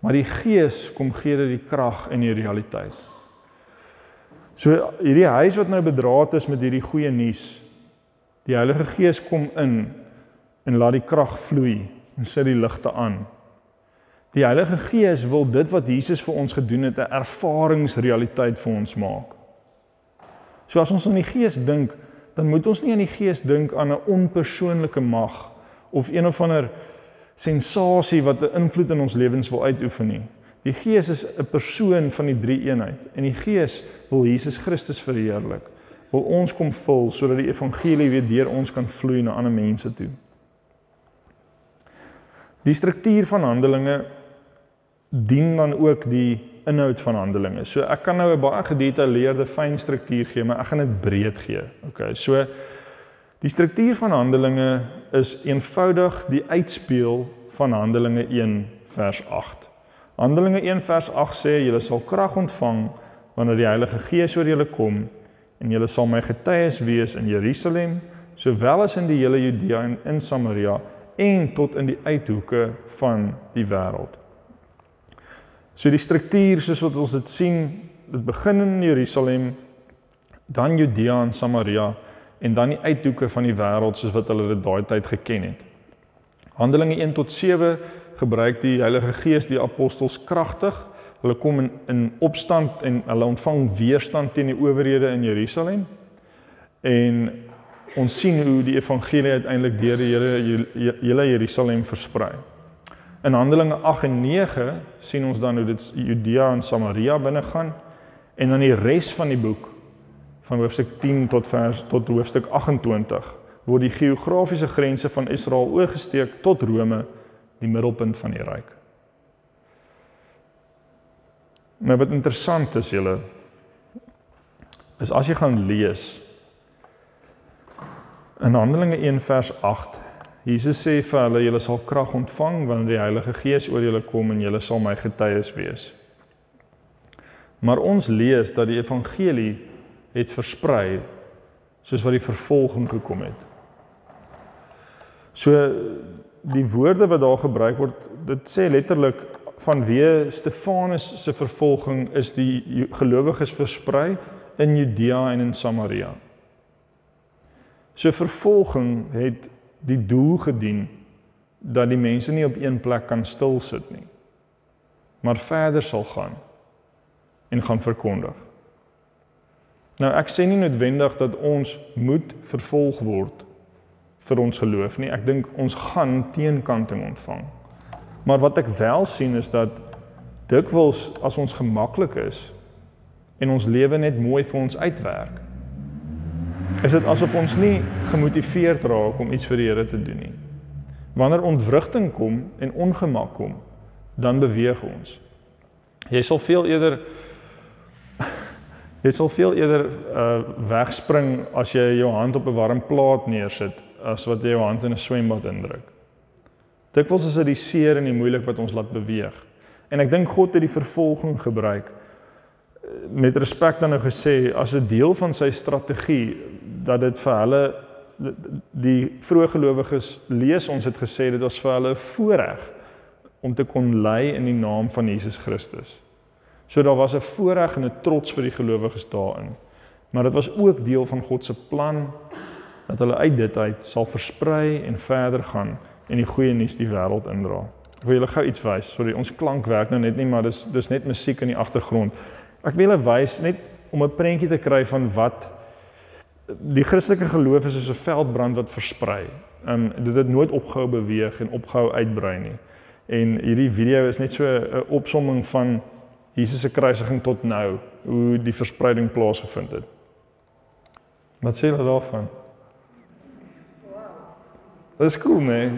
Maar die Gees kom gee dit die krag en die realiteit. So hierdie huis wat nou bedraad is met hierdie goeie nuus. Die Heilige Gees kom in en laat die krag vloei en sit die ligte aan. Die Heilige Gees wil dit wat Jesus vir ons gedoen het 'n ervaringsrealiteit vir ons maak. So as ons aan die Gees dink, dan moet ons nie aan die Gees dink aan 'n onpersoonlike mag of een of ander sensasie wat 'n invloed in ons lewens wil uitoefen nie. Die Gees is 'n persoon van die drie eenheid en die Gees wil Jesus Christus verheerlik. Wil ons kom vul sodat die evangelie weer deur ons kan vloei na ander mense toe. Die struktuur van Handelinge dien dan ook die inhoud van handelinge. So ek kan nou 'n baie gedetailleerde fyn struktuur gee, maar ek gaan dit breed gee. Okay. So die struktuur van handelinge is eenvoudig die uitspeel van Handelinge 1 vers 8. Handelinge 1 vers 8 sê julle sal krag ontvang wanneer die Heilige Gees oor julle kom en julle sal my getuies wees in Jerusalem, sowel as in die hele Judea en in Samaria en tot in die uithoeke van die wêreld. So die struktuur soos wat ons dit sien, dit begin in Jerusalem, dan Judea en Samaria en dan die uithoeke van die wêreld soos wat hulle dit daai tyd geken het. Handelinge 1 tot 7 gebruik die Heilige Gees die apostels kragtig. Hulle kom in in opstand en hulle ontvang weerstand teen die owerhede in Jerusalem. En ons sien hoe die evangelie uiteindelik deur die Here hele Jerusalem versprei. In Handelinge 8 en 9 sien ons dan hoe dit Judea en Samaria binne gaan en dan die res van die boek van hoofstuk 10 tot vers tot hoofstuk 28 word die geografiese grense van Israel oorgesteek tot Rome, die middelpunt van die ryk. Nou wat interessant is julle is as jy gaan lees in Handelinge 1 vers 8 Jesus sê vir hulle julle sal krag ontvang wanneer die Heilige Gees oor julle kom en julle sal my getuies wees. Maar ons lees dat die evangelie het versprei soos wat die vervolging gekom het. So die woorde wat daar gebruik word, dit sê letterlik vanweë Stefanus se vervolging is die gelowiges versprei in Judea en in Samaria. So vervolging het die doel gedien dat die mense nie op een plek kan stil sit nie, maar verder sal gaan en gaan verkondig. Nou ek sê nie noodwendig dat ons moet vervolg word vir ons geloof nie. Ek dink ons gaan teenkanting ontvang. Maar wat ek wel sien is dat dikwels as ons gemaklik is en ons lewe net mooi vir ons uitwerk, is dit asof ons nie gemotiveerd raak om iets vir die Here te doen nie. Wanneer ontwrigting kom en ongemak kom, dan beweeg ons. Jy sal veel eerder *laughs* jy sal veel eerder uh wegspring as jy jou hand op 'n warm plaat neersit as wat jy jou hand in 'n swembad indruk. Dikwels is dit die seer en die moeilik wat ons laat beweeg. En ek dink God het die vervolging gebruik uh, met respek dan nou gesê as 'n deel van sy strategie dat dit vir hulle die vroeë gelowiges lees ons het gesê dit was vir hulle voorreg om te kon lei in die naam van Jesus Christus. So daar was 'n voorreg en 'n trots vir die gelowiges daarin. Maar dit was ook deel van God se plan dat hulle uit dit uit sal versprei en verder gaan en die goeie nuus die wêreld indra. Ek wil julle gou iets wys. Sorry, ons klank werk nou net nie, maar dis dis net musiek in die agtergrond. Ek wil julle wys net om 'n prentjie te kry van wat die Christelike geloof is soos 'n veldbrand wat versprei. Um dit het nooit opgehou beweeg en opgehou uitbrei nie. En hierdie video is net so 'n opsomming van Jesus se kruisiging tot nou, hoe die verspreiding plaasgevind het. Wat sê hulle daarvan? Wow. Dis cool, nee.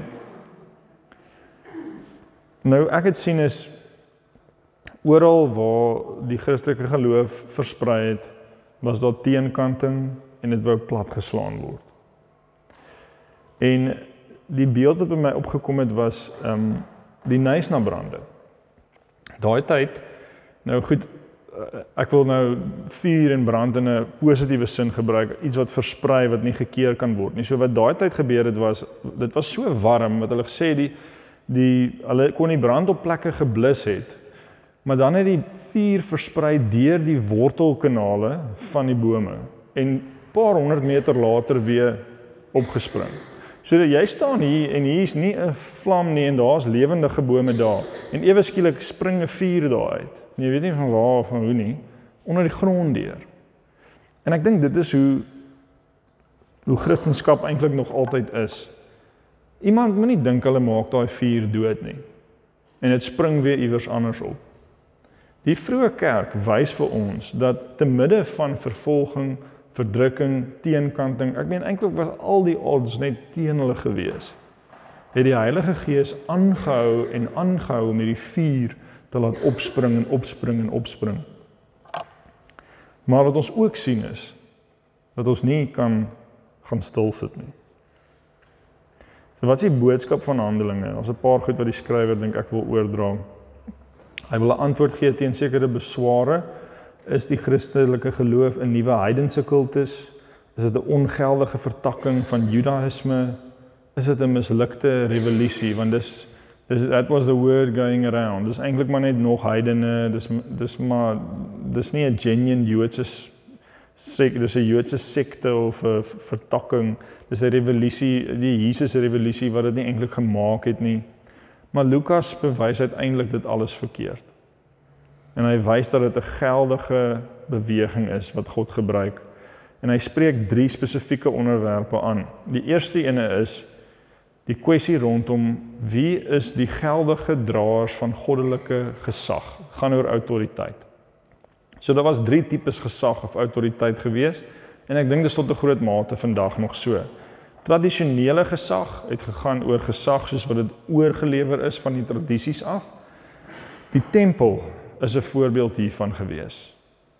Nou ek het sien is oral waar die Christelike geloof versprei het, was daar teenkanting en dit wou platgeslaan word. En die beeld wat by my opgekom het was ehm um, die Nysna brande. Daai tyd Nou goed, eh, ek wil nou vuur en brand in 'n positiewe sin gebruik, iets wat versprei wat nie gekeer kan word nie. So wat daai tyd gebeur het was dit was so warm wat hulle gesê die die hulle kon nie brand op plekke geblus het. Maar dan het die vuur versprei deur die wortelkanale van die bome en paar honderd meter later weer opgespring. So jy staan hier en hier's nie 'n vlam nie en daar's lewendige bome daar en ewe skielik spring 'n vuur daar uit. En jy weet nie van waar of van hoe nie, onder die grond deur. En ek dink dit is hoe hoe Christendom eintlik nog altyd is. Iemand moenie dink hulle maak daai vuur dood nie. En dit spring weer iewers anders op. Die vroeë kerk wys vir ons dat te midde van vervolging, verdrukking, teenkanting, ek meen eintlik was al die odds net teen hulle gewees. Het die Heilige Gees aangehou en aangehou om hierdie vuur te laat opspring en opspring en opspring. Maar wat ons ook sien is dat ons nie kan gaan stil sit nie. So wat is die boodskap van Handelinge? Ons 'n paar goed wat die skrywer dink ek wil oordra. Hy wil 'n antwoord gee teen sekere besware Is die Christelike geloof 'n nuwe heidense kultus? Is dit 'n ongeldige vertakking van Judaïsme? Is dit 'n mislukte revolusie? Want dis dis that was the word going around. Dis eintlik maar net nog heidene. Dis dis maar dis nie 'n genuine Joodse sek dis 'n Joodse sekte of 'n vertakking. Dis 'n revolusie, die Jesus revolusie wat dit nie eintlik gemaak het nie. Maar Lukas bewys uiteindelik dit alles verkeerd. En hy wys dat dit 'n geldige beweging is wat God gebruik. En hy spreek drie spesifieke onderwerpe aan. Die eerste ene is die kwessie rondom wie is die geldige draers van goddelike gesag? Gaan oor autoriteit. So daar was drie tipes gesag of autoriteit gewees en ek dink dis tot 'n groot mate vandag nog so. Tradisionele gesag het gegaan oor gesag soos wat dit oorgelewer is van die tradisies af. Die tempel is 'n voorbeeld hiervan gewees.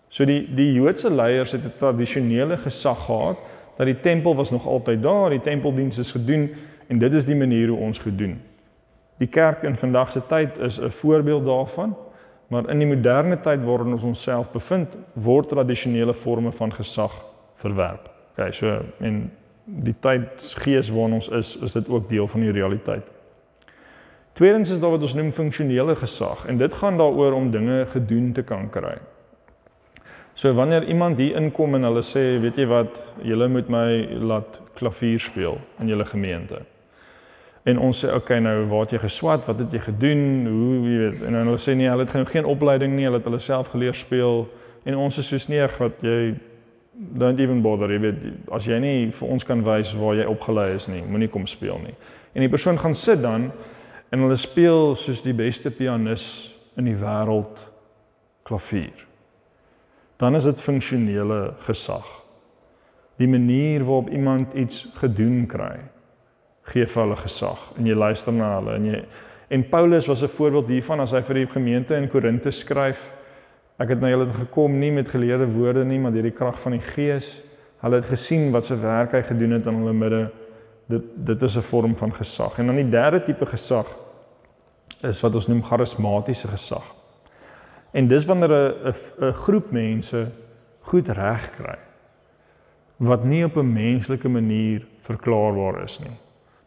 So die die Joodse leiers het 'n tradisionele gesag gehad dat die tempel was nog altyd daar, die tempeldiens is gedoen en dit is die manier hoe ons gedoen. Die kerk in vandag se tyd is 'n voorbeeld daarvan, maar in die moderne tyd waarin ons onsself bevind, word tradisionele forme van gesag verwerp. Okay, so en die tydsgees waarin ons is, is dit ook deel van die realiteit. Tweedens is daar wat ons noem funksionele gesag en dit gaan daaroor om dinge gedoen te kan kry. So wanneer iemand hier inkom en hulle sê, weet jy wat, julle moet my laat klavier speel in julle gemeente. En ons sê, okay, nou waar het jy geswat? Wat het jy gedoen? Hoe, jy weet, en hulle sê nee, hulle het geen opleiding nie, hulle het hulle self geleer speel en ons is soos nee, wat jy don't even bother, jy weet, as jy nie vir ons kan wys waar jy opgelei is nie, moenie kom speel nie. En die persoon gaan sit dan en hulle speel soos die beste pianis in die wêreld klavier dan is dit funksionele gesag. Die manier waarop iemand iets gedoen kry, gee vir hulle gesag en jy luister na hulle en jy en Paulus was 'n voorbeeld hiervan as hy vir die gemeente in Korinte skryf. Ek het na julle gekom nie met geleerde woorde nie, maar deur die krag van die Gees. Hulle het gesien wat se werk hy gedoen het in hulle midde. Dit dit is 'n vorm van gesag. En dan die derde tipe gesag is wat ons noem charismatiese gesag. En dis wanneer 'n 'n groep mense goed reg kry wat nie op 'n menslike manier verklaarbaar is nie.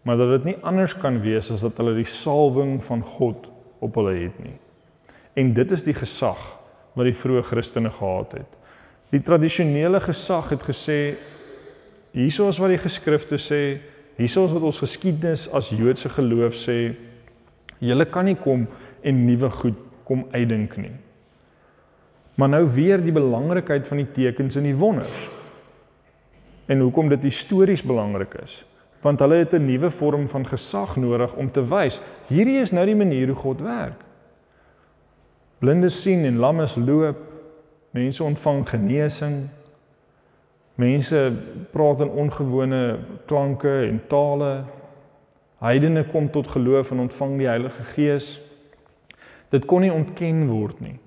Maar dat dit nie anders kan wees as dat hulle die salwing van God op hulle het nie. En dit is die gesag wat die vroeë Christene gehad het. Die tradisionele gesag het gesê hierso is wat die geskrifte sê, hierso is wat ons geskiedenis as Joodse geloof sê. Julle kan nie kom en nuwe goed kom uitdink nie. Maar nou weer die belangrikheid van die tekens en die wonders. En hoekom dit histories belangrik is. Want hulle het 'n nuwe vorm van gesag nodig om te wys hierdie is nou die manier hoe God werk. Blindes sien en lammes loop, mense ontvang genesing. Mense praat in ongewone klanke en tale. Heidene kom tot geloof en ontvang die Heilige Gees. Dit kon nie ontken word nie.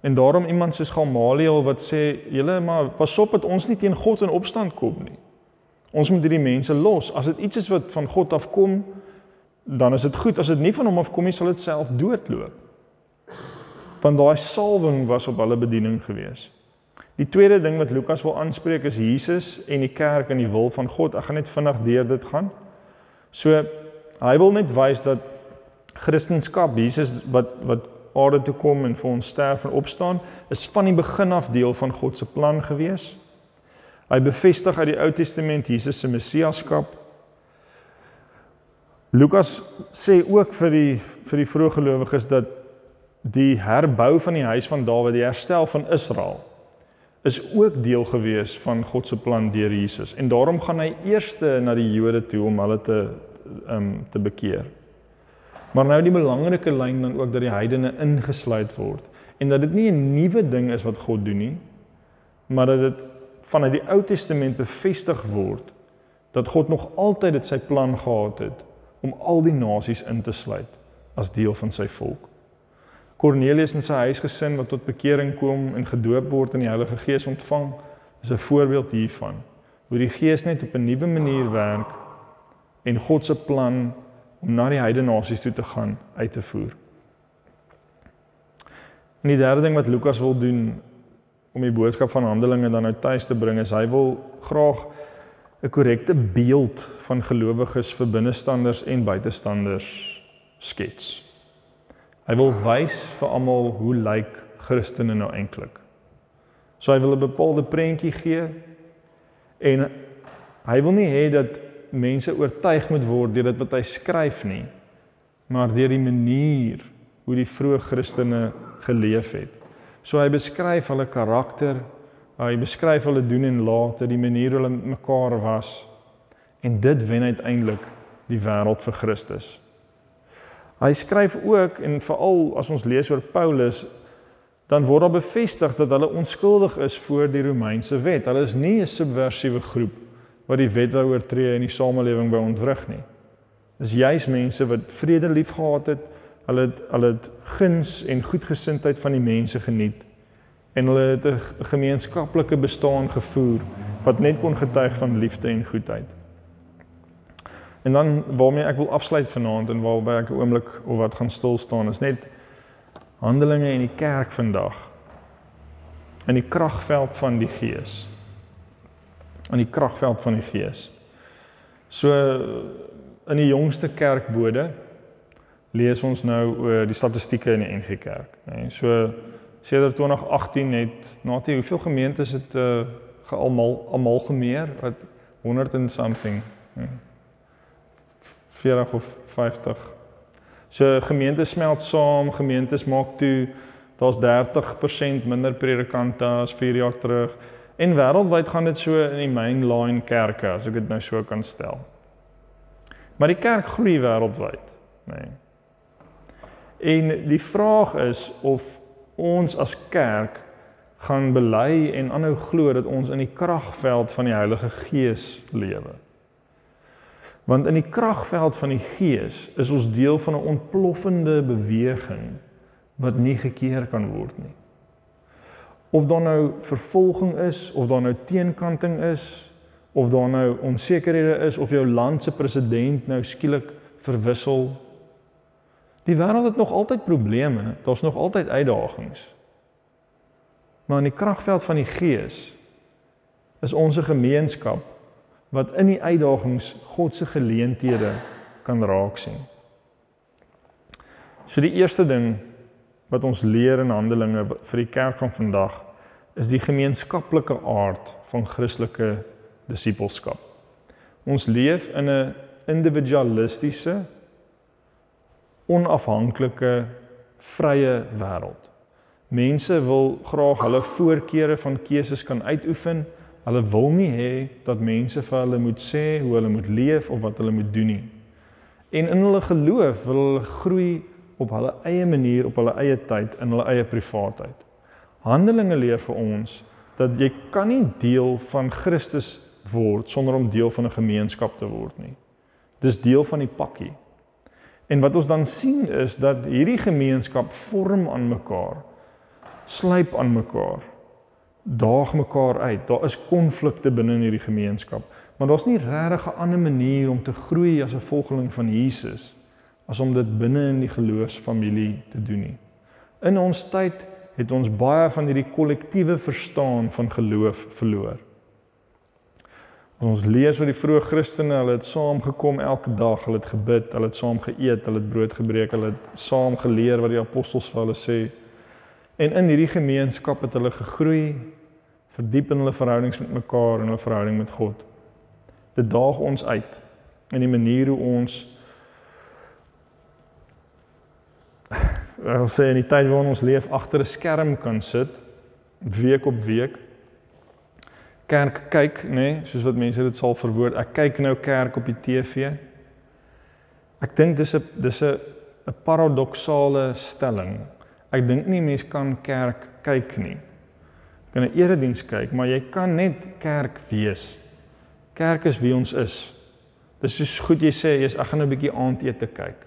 En daarom iemand soos Gamaliel wat sê, "Julle maar pas op dat ons nie teen God in opstand kom nie. Ons moet hierdie mense los. As dit iets is wat van God afkom, dan is dit goed. As dit nie van hom afkom nie, sal dit self doodloop." Want daai salwing was op hulle bediening gewees. Die tweede ding wat Lukas wil aanspreek is Jesus en die kerk en die wil van God. Ek gaan net vinnig deur dit gaan. So hy wil net wys dat Christendom, Jesus wat wat aarde toe kom en vir ons sterf en opstaan, is van die begin af deel van God se plan gewees. Hy bevestig uit die Ou Testament Jesus se messiaskap. Lukas sê ook vir die vir die vroeë gelowiges dat die herbou van die huis van Dawid, die herstel van Israel is ook deel gewees van God se plan deur Jesus. En daarom gaan hy eers na die Jode toe om hulle te um te bekeer. Maar nou die belangrike lyn dan ook dat die heidene ingesluit word en dat dit nie 'n nuwe ding is wat God doen nie, maar dat dit vanuit die Ou Testament bevestig word dat God nog altyd dit sy plan gehad het om al die nasies in te sluit as deel van sy volk. Kornelius en sy huisgesin wat tot bekering kom en gedoop word en die Heilige Gees ontvang, is 'n voorbeeld hiervan. Hoe die Gees net op 'n nuwe manier werk en God se plan om na die heidene nasies toe te gaan uit te voer. En die derde ding wat Lukas wil doen om die boodskap van Handelinge dan nou tuis te bring is hy wil graag 'n korrekte beeld van gelowiges vir binnestanders en buitestanders skets. Hy wil wys vir almal hoe lyk Christene nou eintlik. So hy wil 'n bepaalde prentjie gee en hy wil nie hê dat mense oortuig moet word deur dit wat hy skryf nie, maar deur die manier hoe die vroeë Christene geleef het. So hy beskryf hulle karakter, hy beskryf hulle doen en late, die manier hoe hulle mekaar was en dit wen uiteindelik die wêreld vir Christus. Hy skryf ook en veral as ons lees oor Paulus dan word daar bevestig dat hulle onskuldig is voor die Romeinse wet. Hulle is nie 'n subversiewe groep wat die wet wou oortree en die samelewing by ontwrig nie. Dis juis mense wat vrede liefgehad het, hulle het hulle het guns en goedgesindheid van die mense geniet en hulle het 'n gemeenskaplike bestaan gevoer wat net kon getuig van liefde en goedheid. En dan waarmee ek wil afsluit vanaand en waarby ek 'n oomblik of wat gaan stil staan is net Handelinge in die kerk vandag. In die kragveld van die Gees. In die kragveld van die Gees. So in die jongste kerkbode lees ons nou oor die statistieke in die NG Kerk, nê. So sedert 2018 het natie hoeveel gemeentes het uh gealmal almal gemeer wat 100 en something. Nee. 40 of 50 So gemeentes smelt saam, gemeentes maak toe daar's 30% minder predikante as 4 jaar terug. En wêreldwyd gaan dit so in die mainline kerke as ek dit nou so kan stel. Maar die kerk groei wêreldwyd, nê. Nee. En die vraag is of ons as kerk gaan bely en aanhou glo dat ons in die kragveld van die Heilige Gees lewe. Want in die kragveld van die Gees is ons deel van 'n ontploffende beweging wat nie gekeer kan word nie. Of daar nou vervolging is, of daar nou teenkanting is, of daar nou onsekerhede is of jou land se president nou skielik verwissel. Die wêreld het nog altyd probleme, daar's nog altyd uitdagings. Maar in die kragveld van die Gees is ons 'n gemeenskap wat in die uitdagings God se geleenthede kan raak sien. So die eerste ding wat ons leer in Handelinge vir die kerk van vandag is die gemeenskaplike aard van Christelike disippelskap. Ons leef in 'n individualistiese onafhanklike vrye wêreld. Mense wil graag hulle voorkeure van keuses kan uitoefen Hulle wil nie hê dat mense vir hulle moet sê hoe hulle moet leef of wat hulle moet doen nie. En in hulle geloof wil hulle groei op hulle eie manier, op hulle eie tyd, in hulle eie privaatheid. Handelinge leer vir ons dat jy kan nie deel van Christus word sonder om deel van 'n gemeenskap te word nie. Dis deel van die pakkie. En wat ons dan sien is dat hierdie gemeenskap vorm aan mekaar, slyp aan mekaar daag mekaar uit. Daar is konflikte binne in hierdie gemeenskap, maar daar's nie regtig 'n ander manier om te groei as 'n volgeling van Jesus as om dit binne in die geloofsfamilie te doen nie. In ons tyd het ons baie van hierdie kollektiewe verstaan van geloof verloor. As ons lees oor die vroeë Christene, hulle het saam gekom elke dag, hulle het gebid, hulle het saam geëet, hulle het brood gebreek, hulle het saam geleer wat die apostels vir hulle sê. En in hierdie gemeenskap het hulle gegroei, verdiep in hulle verhoudings met mekaar en hulle verhouding met God. Dit daag ons uit in die manier hoe ons Ek sê in die tyd waarin ons leef agter 'n skerm kan sit week op week. Kerk kyk nê nee, soos wat mense dit sal verwoord. Ek kyk nou kerk op die TV ek dink dis 'n dis 'n 'n paradoksale stelling. Ek dink nie mense kan kerk kyk nie kan 'n erediens kyk, maar jy kan net kerk wees. Kerk is wie ons is. Dis soos goed jy sê, jy's ek gaan 'n bietjie aandete kyk.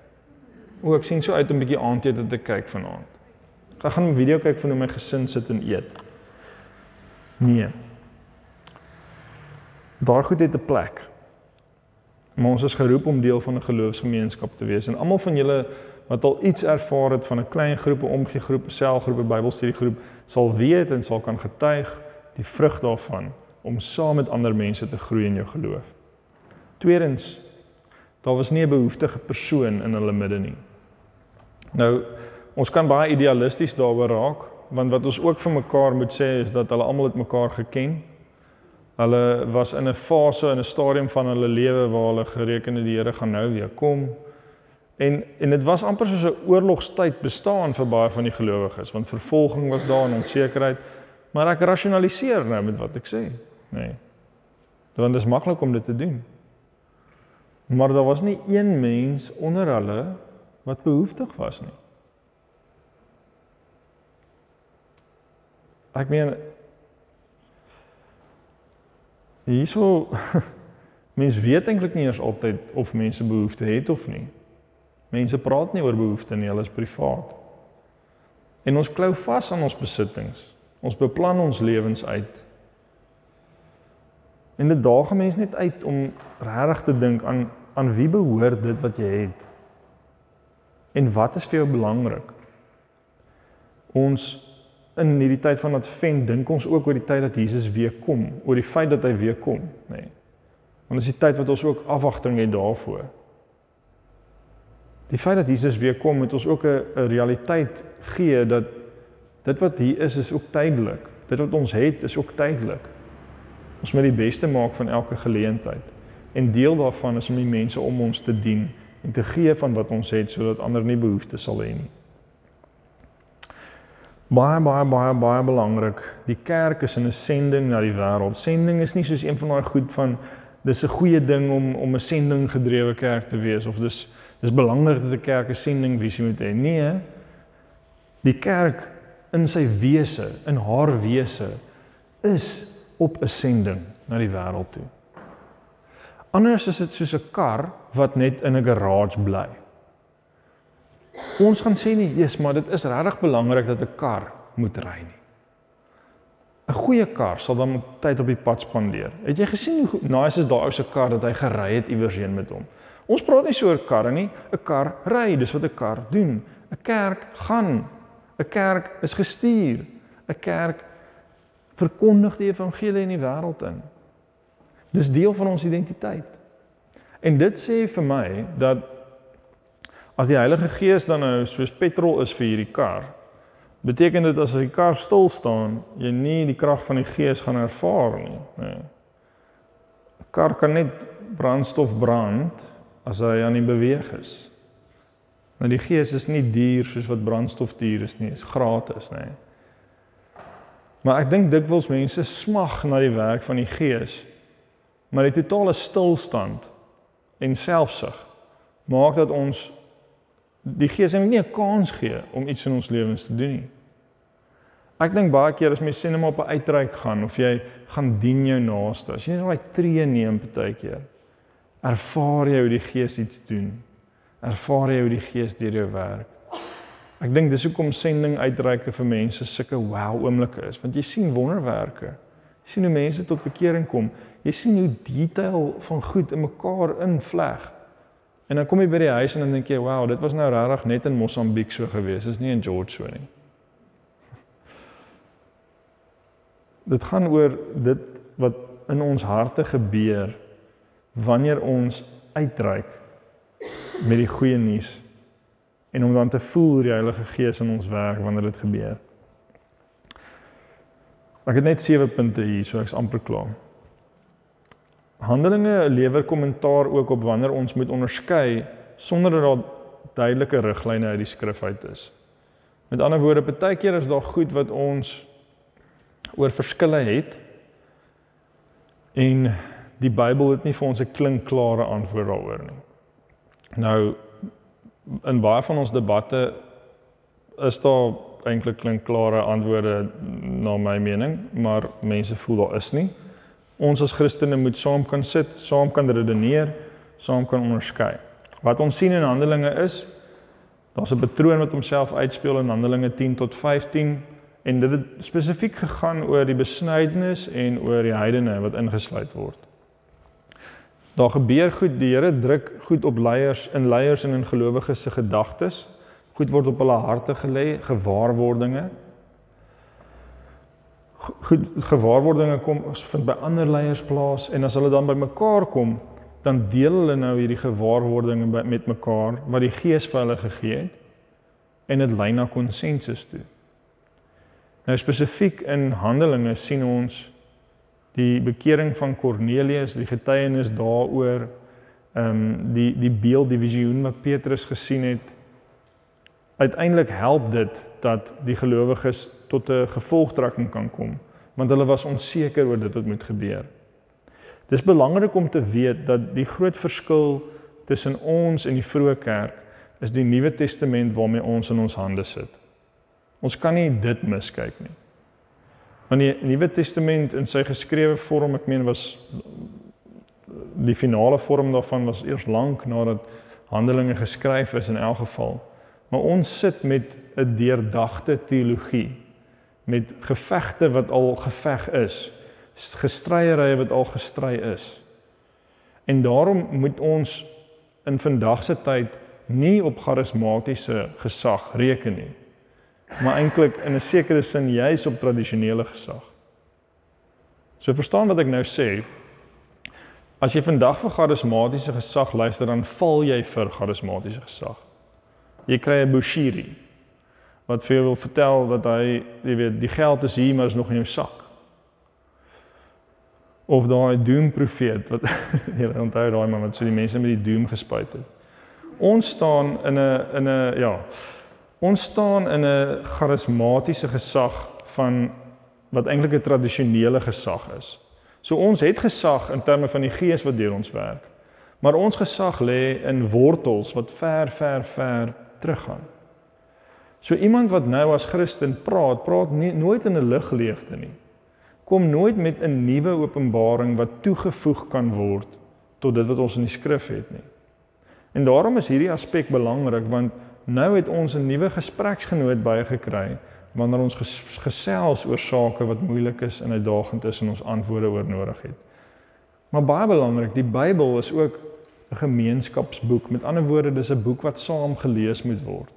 O, ek sien so uit om 'n bietjie aandete te kyk vanaand. Ek gaan 'n video kyk van hoe my gesin sit en eet. Nee. Daar goed het 'n plek. Maar ons is geroep om deel van 'n geloofsgemeenskap te wees en almal van julle wat al iets ervaar het van 'n klein groep, 'n omgee groep, 'n selgroep, 'n Bybelstudiegroep, sal weet en sal kan getuig die vrug daarvan om saam met ander mense te groei in jou geloof. Tweedens, daar was nie 'n behoeftige persoon in hulle midde nie. Nou, ons kan baie idealisties daaroor raak, want wat ons ook vir mekaar moet sê is dat hulle almal het mekaar geken. Hulle was in 'n fase in 'n stadium van hulle lewe waar hulle gereken het die Here gaan nou weer kom. En en dit was amper soos 'n oorlogstyd bestaan vir baie van die gelowiges, want vervolging was daar en onsekerheid. Maar ek rasionaliseer nou met wat ek sê, nê. Nee. Want dit is maklik om dit te doen. Maar daar was nie een mens onder hulle wat behoeftig was nie. Ek meen hierso *laughs* mense weet eintlik nie eers altyd of mense behoefte het of nie. Mense praat nie oor behoeftes nie, hulle is privaat. En ons klou vas aan ons besittings. Ons beplan ons lewens uit. En dit daag mense net uit om regtig te dink aan aan wie behoort dit wat jy het? En wat is vir jou belangrik? Ons in hierdie tyd van Advent dink ons ook oor die tyd dat Jesus weer kom, oor die feit dat hy weer kom, nê. Nee. Want dis die tyd wat ons ook afwagting het daarvoor. Die feit dat Jesus weer kom, moet ons ook 'n realiteit gee dat dit wat hier is is ook tydelik. Dit wat ons het is ook tydelik. Ons moet die beste maak van elke geleentheid. En deel daarvan is om die mense om ons te dien en te gee van wat ons het sodat ander nie behoeftes sal hê nie baie baie baie baie belangrik. Die kerk is in 'n sending na die wêreld. Sending is nie soos een van daai goed van dis 'n goeie ding om om 'n sending gedrewe kerk te wees of dis dis belangrik dat 'n kerk 'n sending visie moet hê. Nee. Die kerk in sy wese, in haar wese is op 'n sending na die wêreld toe. Anders is dit soos 'n kar wat net in 'n garage bly. Ons gaan sê nie, "Jesus, maar dit is regtig belangrik dat 'n kar moet ry nie." 'n Goeie kar sal dan tyd op die pad spandeer. Het jy gesien hoe nice is daai ou se kar dat hy gery het iewers heen met hom? Ons praat nie so oor karre nie. 'n Kar ry, dis wat 'n kar doen. 'n Kerk gaan. 'n Kerk is gestuur. 'n Kerk verkondig die evangelie in die wêreld in. Dis deel van ons identiteit. En dit sê vir my dat As die Heilige Gees dan nou soos petrol is vir hierdie kar, beteken dit as as die kar stil staan, jy nie die krag van die Gees gaan ervaar nie, nê. Nee. 'n Kar kan net brandstof brand as hy aan die beweeg is. Maar die Gees is nie duur soos wat brandstof duur is nie, is gratis, nê. Nee. Maar ek dink dikwels mense smag na die werk van die Gees, maar die totale stilstand en selfsug maak dat ons die Gees het nie 'n kans gee om iets in ons lewens te doen nie. Ek dink baie keer as mens sien hom op 'n uitreik gaan of jy gaan dien jou naaste, as jy net daai tree neem baie keer, ervaar jy hoe die Gees iets doen. Ervaar jy hoe die Gees deur jou werk. Ek dink dis hoekom sending uitreike vir mense sulke wow oomblikke is, want jy sien wonderwerke. Jy sien hoe mense tot bekering kom. Jy sien hoe detail van goed in mekaar invleg. En dan kom jy by die huis en dan dink jy, "Wow, dit was nou regtig net in Mosambiek so gewees. Dit is nie in George so nie." Dit gaan oor dit wat in ons harte gebeur wanneer ons uitreik met die goeie nuus en om dan te voel die Heilige Gees in ons werk wanneer dit gebeur. Ek het net 7 punte hier, so ek's amper klaar. Handelinge lewer kommentaar ook op wanneer ons moet onderskei sonder dat daar duidelike riglyne uit die skrif uit is. Met ander woorde, baie keer is daar goed wat ons oor verskille het en die Bybel het nie vir ons 'n klinkklare antwoord daaroor nie. Nou in baie van ons debatte is daar eintlik klinkklare antwoorde na my mening, maar mense voel daar is nie ons as Christene moet saam kan sit, saam kan redeneer, saam kan onderskei. Wat ons sien in Handelinge is daar's 'n patroon wat homself uitspeel in Handelinge 10 tot 15 en dit het spesifiek gegaan oor die besnydenis en oor die heidene wat ingesluit word. Daar gebeur goed, die Here druk goed op leiers, in leiers en in gelowiges se gedagtes. Goed word op hulle harte gelê, gewaarwordinge. goed gewaarwordinge kom vind by ander leiers plaas en as hulle dan by mekaar kom, dan deel hulle nou hierdie gewaarwordinge met mekaar wat die Gees vir hulle gegee het en dit lei na konsensus toe. Nou spesifiek in Handelinge sien ons die bekering van Kornelius, die getuienis daaroor, ehm um, die die beeld, die visioen wat Petrus gesien het. Uiteindelik help dit dat die gelowiges tot 'n gevolgtrekking kan kom, want hulle was onseker oor dit wat moet gebeur. Dis belangrik om te weet dat die groot verskil tussen ons en die vroeë kerk is die Nuwe Testament waarmee ons in ons hande sit. Ons kan nie dit miskyk nie. Want die Nuwe Testament in sy geskrewe vorm, ek meen was die finale vorm daarvan was eers lank nadat Handelinge geskryf is in elk geval. Maar ons sit met 'n deurdagte teologie met gevegte wat al geveg is gestryery wat al gestry is. En daarom moet ons in vandag se tyd nie op charismatiese gesag reken nie. Maar eintlik in 'n sekere sin juis op tradisionele gesag. So verstaan wat ek nou sê. As jy vandag vir charismatiese gesag luister, dan val jy vir charismatiese gesag. Jy kry 'n bushiri wat vir jou wil vertel dat hy, jy weet, die geld is hier maar is nog in jou sak of daai doom profeet wat *laughs* julle onthou daai man wat so die mense met die doom gespuit het. Ons staan in 'n in 'n ja, ons staan in 'n charismatiese gesag van wat eintlik 'n tradisionele gesag is. So ons het gesag in terme van die gees wat deur ons werk. Maar ons gesag lê in wortels wat ver ver ver teruggaan. So iemand wat nou as Christen praat, praat nie nooit in 'n ligleegte nie kom nooit met 'n nuwe openbaring wat toegevoeg kan word tot dit wat ons in die skrif het nie. En daarom is hierdie aspek belangrik want nou het ons 'n nuwe gespreksgenoot bygekry wanneer ons gesels oor sake wat moeilik is en uitdagend is en ons antwoorde oor nodig het. Maar baie belangrik, die Bybel is ook 'n gemeenskapsboek. Met ander woorde, dis 'n boek wat saam gelees moet word.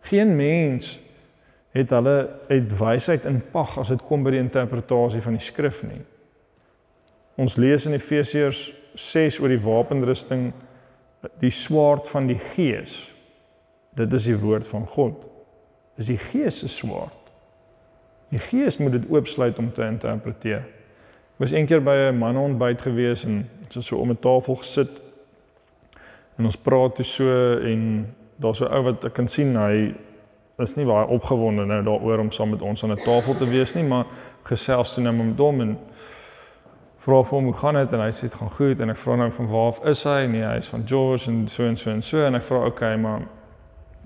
Geen mens het hulle uit wysheid in pag as dit kom by die interpretasie van die skrif nie. Ons lees in Efesiërs 6 oor die wapenrusting die swaard van die gees. Dit is die woord van God. Dis die gees se swaard. Die gees moet dit oopsluit om te interpreteer. Ek was eendag by 'n manontbyt gewees en ons het so om 'n tafel gesit en ons praat toe so en daar's 'n ou wat ek kan sien hy is nie baie opgewonde nou daaroor om saam met ons aan 'n tafel te wees nie, maar gesels toe nou met hom en vra vir hom hoe gaan dit en hy sê dit gaan goed en ek vra nou van waar af is hy? Nee, hy is van George en so en so en so en ek vra okay, maar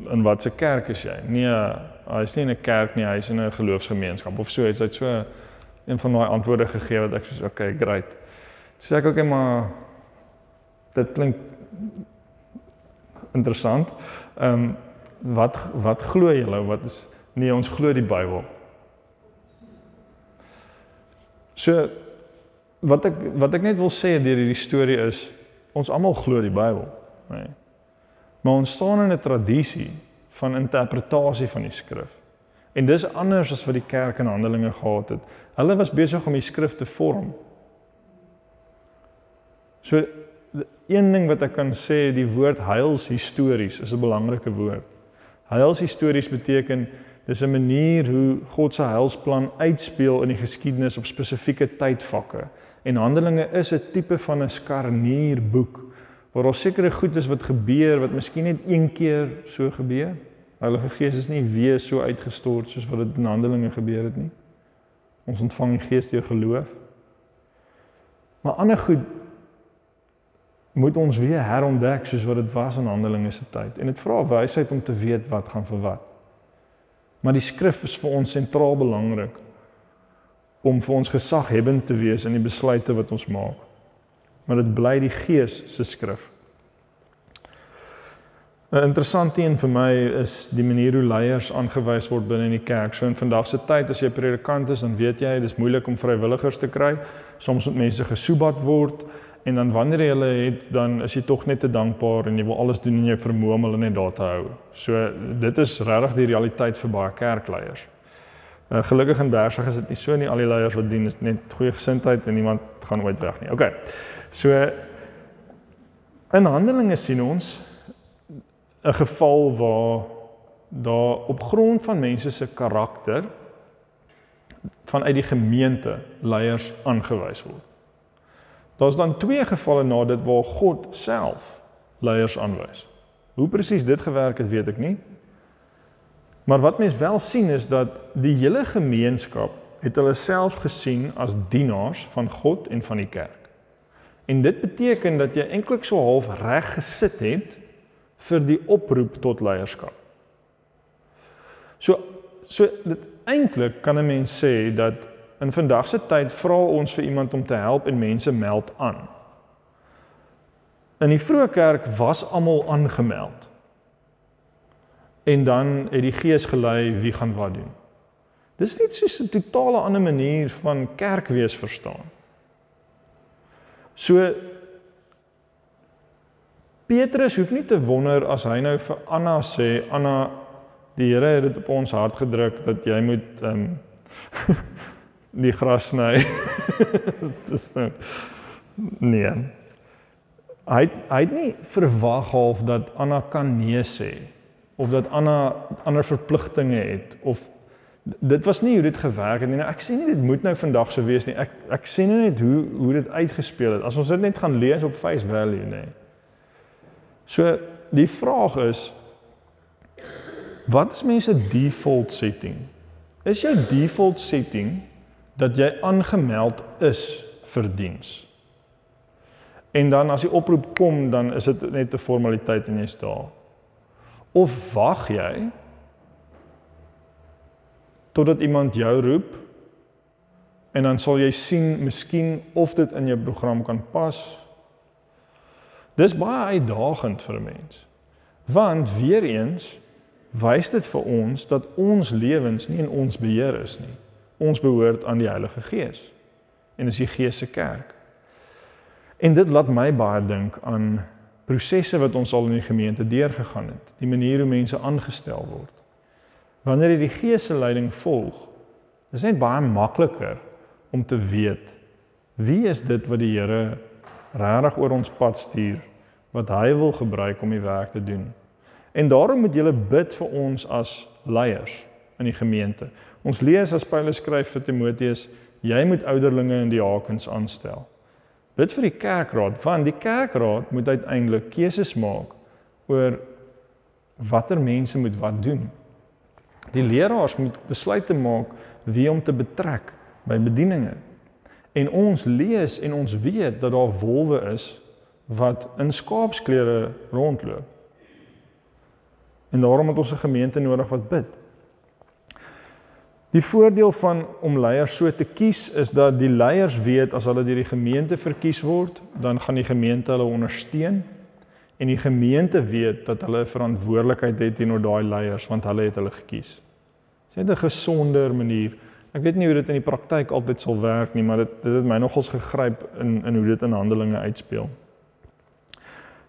in watter kerk is jy? Nee, hy is nie in 'n kerk nie, hy is in 'n geloofsgemeenskap of so. Hy het so een van daai antwoorde gegee wat ek soos okay, great. Sê ek okay, maar dit klink interessant. Ehm um, wat wat glo julle? Wat is nee, ons glo die Bybel. So wat ek wat ek net wil sê deur hierdie storie is ons almal glo die Bybel, nê. Nee. Maar ons staan in 'n tradisie van interpretasie van die skrif. En dis anders as wat die kerk in Handelinge gehad het. Hulle was besig om die skrif te vorm. So een ding wat ek kan sê, die woord heilshistories is 'n belangrike woord. Heilshistories beteken dis 'n manier hoe God se heilsplan uitspeel in die geskiedenis op spesifieke tydvakke. En Handelinge is 'n tipe van 'n skarnierboek waar daar sekere goed is wat gebeur wat miskien net een keer so gebeur. Heilige Gees is nie weer so uitgestort soos wat dit in Handelinge gebeur het nie. Ons ontvang die Gees deur geloof. Maar ander goed moet ons weer herontdek soos wat dit was in Handelinge se tyd. En dit vra wysheid om te weet wat gaan vir wat. Maar die skrif is vir ons sentraal belangrik om vir ons gesaghebbend te wees in die besluite wat ons maak. Maar dit bly die Gees se skrif. 'n Interessante een vir my is die manier hoe leiers aangewys word binne in die kerk. So in vandag se tyd as jy predikant is, dan weet jy dis moeilik om vrywilligers te kry. Soms moet mense gesoebat word en dan wanneer jy hulle het dan is jy tog net te dankbaar en jy wil alles doen in jou vermoë om hulle net daar te hou. So dit is regtig die realiteit vir baie kerkleiers. Uh, gelukkig in Bersig is dit nie so nie. Al die leiers wat dien is net goeie gesindheid en niemand gaan ooit weg nie. OK. So in Handelinge sien ons 'n geval waar daar op grond van mense se karakter vanuit die gemeente leiers aangewys word. Daar's dan twee gevalle na dit waar God self leiers aanwys. Hoe presies dit gewerk het, weet ek nie. Maar wat mens wel sien is dat die hele gemeenskap het hulle self gesien as dienaars van God en van die kerk. En dit beteken dat jy eintlik so half reg gesit het vir die oproep tot leierskap. So so dit eintlik kan 'n mens sê dat in vandag se tyd vra ons vir iemand om te help en mense meld aan. In die vroeë kerk was almal aangemeld. En dan het die Gees gelei wie gaan wat doen. Dis net so 'n totale ander manier van kerk wees verstaan. So Petrus hoef nie te wonder as hy nou vir Anna sê Anna die Here het dit op ons hart gedruk dat jy moet ehm um, *laughs* die gras sny. *laughs* Dis nou nee. Hy hy het nie verwag half dat Anna kan nee sê of dat Anna ander verpligtinge het of dit was nie hoe dit gewerk het nie. Nou, ek sê nie dit moet nou vandag so wees nie. Ek ek sê net hoe hoe dit uitgespeel het. As ons dit net gaan lees op face value nê. So die vraag is wat is mense default setting? Is jou default setting dat jy aangemeld is vir diens? En dan as die oproep kom, dan is dit net 'n formaliteit en jy's daar. Of wag jy totdat iemand jou roep en dan sal jy sien miskien of dit in jou program kan pas. Dis baie uitdagend vir 'n mens. Want weer eens wys dit vir ons dat ons lewens nie in ons beheer is nie. Ons behoort aan die Heilige Gees. En dis die Gees se kerk. En dit laat my baie dink aan prosesse wat ons al in die gemeente deurgegaan het, die manier hoe mense aangestel word. Wanneer jy die Gees se leiding volg, is dit baie makliker om te weet wie is dit wat die Here regtig oor ons pad stuur wat hy wil gebruik om die werk te doen. En daarom moet jy bid vir ons as leiers in die gemeente. Ons lees as Paulus skryf vir Timoteus, jy moet ouderlinge in die hakens aanstel. Bid vir die kerkraad, want die kerkraad moet uiteindelik keuses maak oor watter mense moet wat doen. Die leraars moet besluite maak wie om te betrek by bedieninge. En ons lees en ons weet dat daar wolwe is wat in skaapsklere rondloop. En daarom het ons 'n gemeente nodig wat bid. Die voordeel van om leiers so te kies is dat die leiers weet as hulle deur die gemeente verkies word, dan gaan die gemeente hulle ondersteun en die gemeente weet dat hulle 'n verantwoordelikheid het teenoor daai leiers want hulle het hulle gekies. Dit is 'n gesonder manier. Ek weet nie hoe dit in die praktyk altyd sal werk nie, maar dit dit het my nogals gegryp in in hoe dit in Handelinge uitspeel.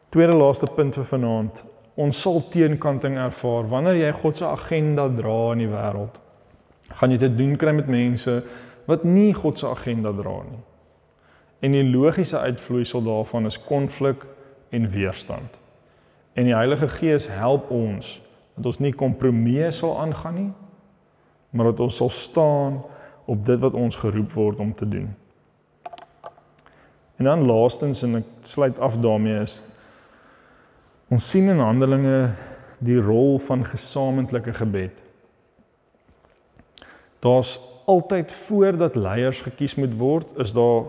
Tweede laaste punt vir vanaand. Ons sal teenkanting ervaar wanneer jy God se agenda dra in die wêreld gaan jy te doen kry met mense wat nie God se agenda dra nie. En die logiese uitvloeisel daarvan is konflik en weerstand. En die Heilige Gees help ons dat ons nie kompromieë sal aangaan nie, maar dat ons sal staan op dit wat ons geroep word om te doen. En dan laastens en ek sluit af daarmee is ons sien in Handelinge die rol van gesamentlike gebed. Daar's altyd voordat leiers gekies moet word, is daar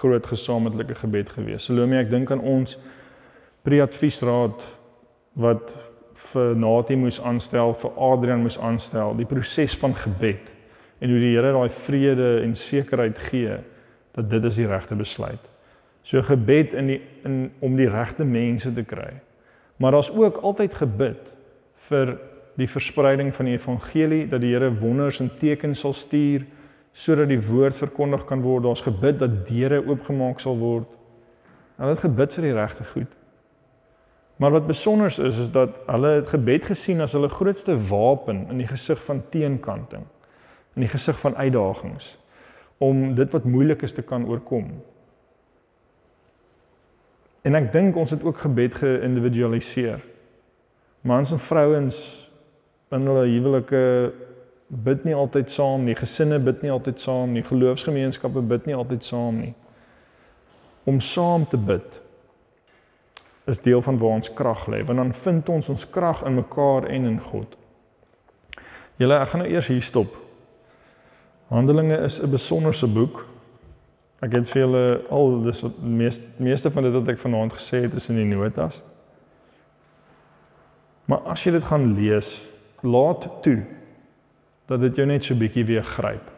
groot gesamentlike gebed gewees. Salome, ek dink aan ons pre-adviesraad wat vir Natie moes aanstel, vir Adrian moes aanstel, die proses van gebed en hoe die Here daai vrede en sekerheid gee dat dit is die regte besluit. So gebed in die in om die regte mense te kry. Maar daar's ook altyd gebid vir die verspreiding van die evangelie dat die Here wonders en tekens sal stuur sodat die woord verkondig kan word. Daar's gebid dat deure oopgemaak sal word. Hulle het gebid vir die regte goed. Maar wat besonder is is dat hulle het gebed gesien as hulle grootste wapen in die gesig van teenkanting. in die gesig van uitdagings om dit wat moeilik is te kan oorkom. En ek dink ons het ook gebed geïndividualiseer. Mans en vrouens in hulle huwelike bid nie altyd saam nie, gesinne bid nie altyd saam nie, geloofsgemeenskappe bid nie altyd saam nie. Om saam te bid is deel van waar ons krag lê, want dan vind ons ons krag in mekaar en in God. Julle, ek gaan nou eers hier stop. Handelinge is 'n besonderse boek. Ek het vir julle al dis meeste meeste van dit wat ek vanaand gesê het is in die notas. Maar as jy dit gaan lees, laat toe dat dit jou net so bietjie weer gryp.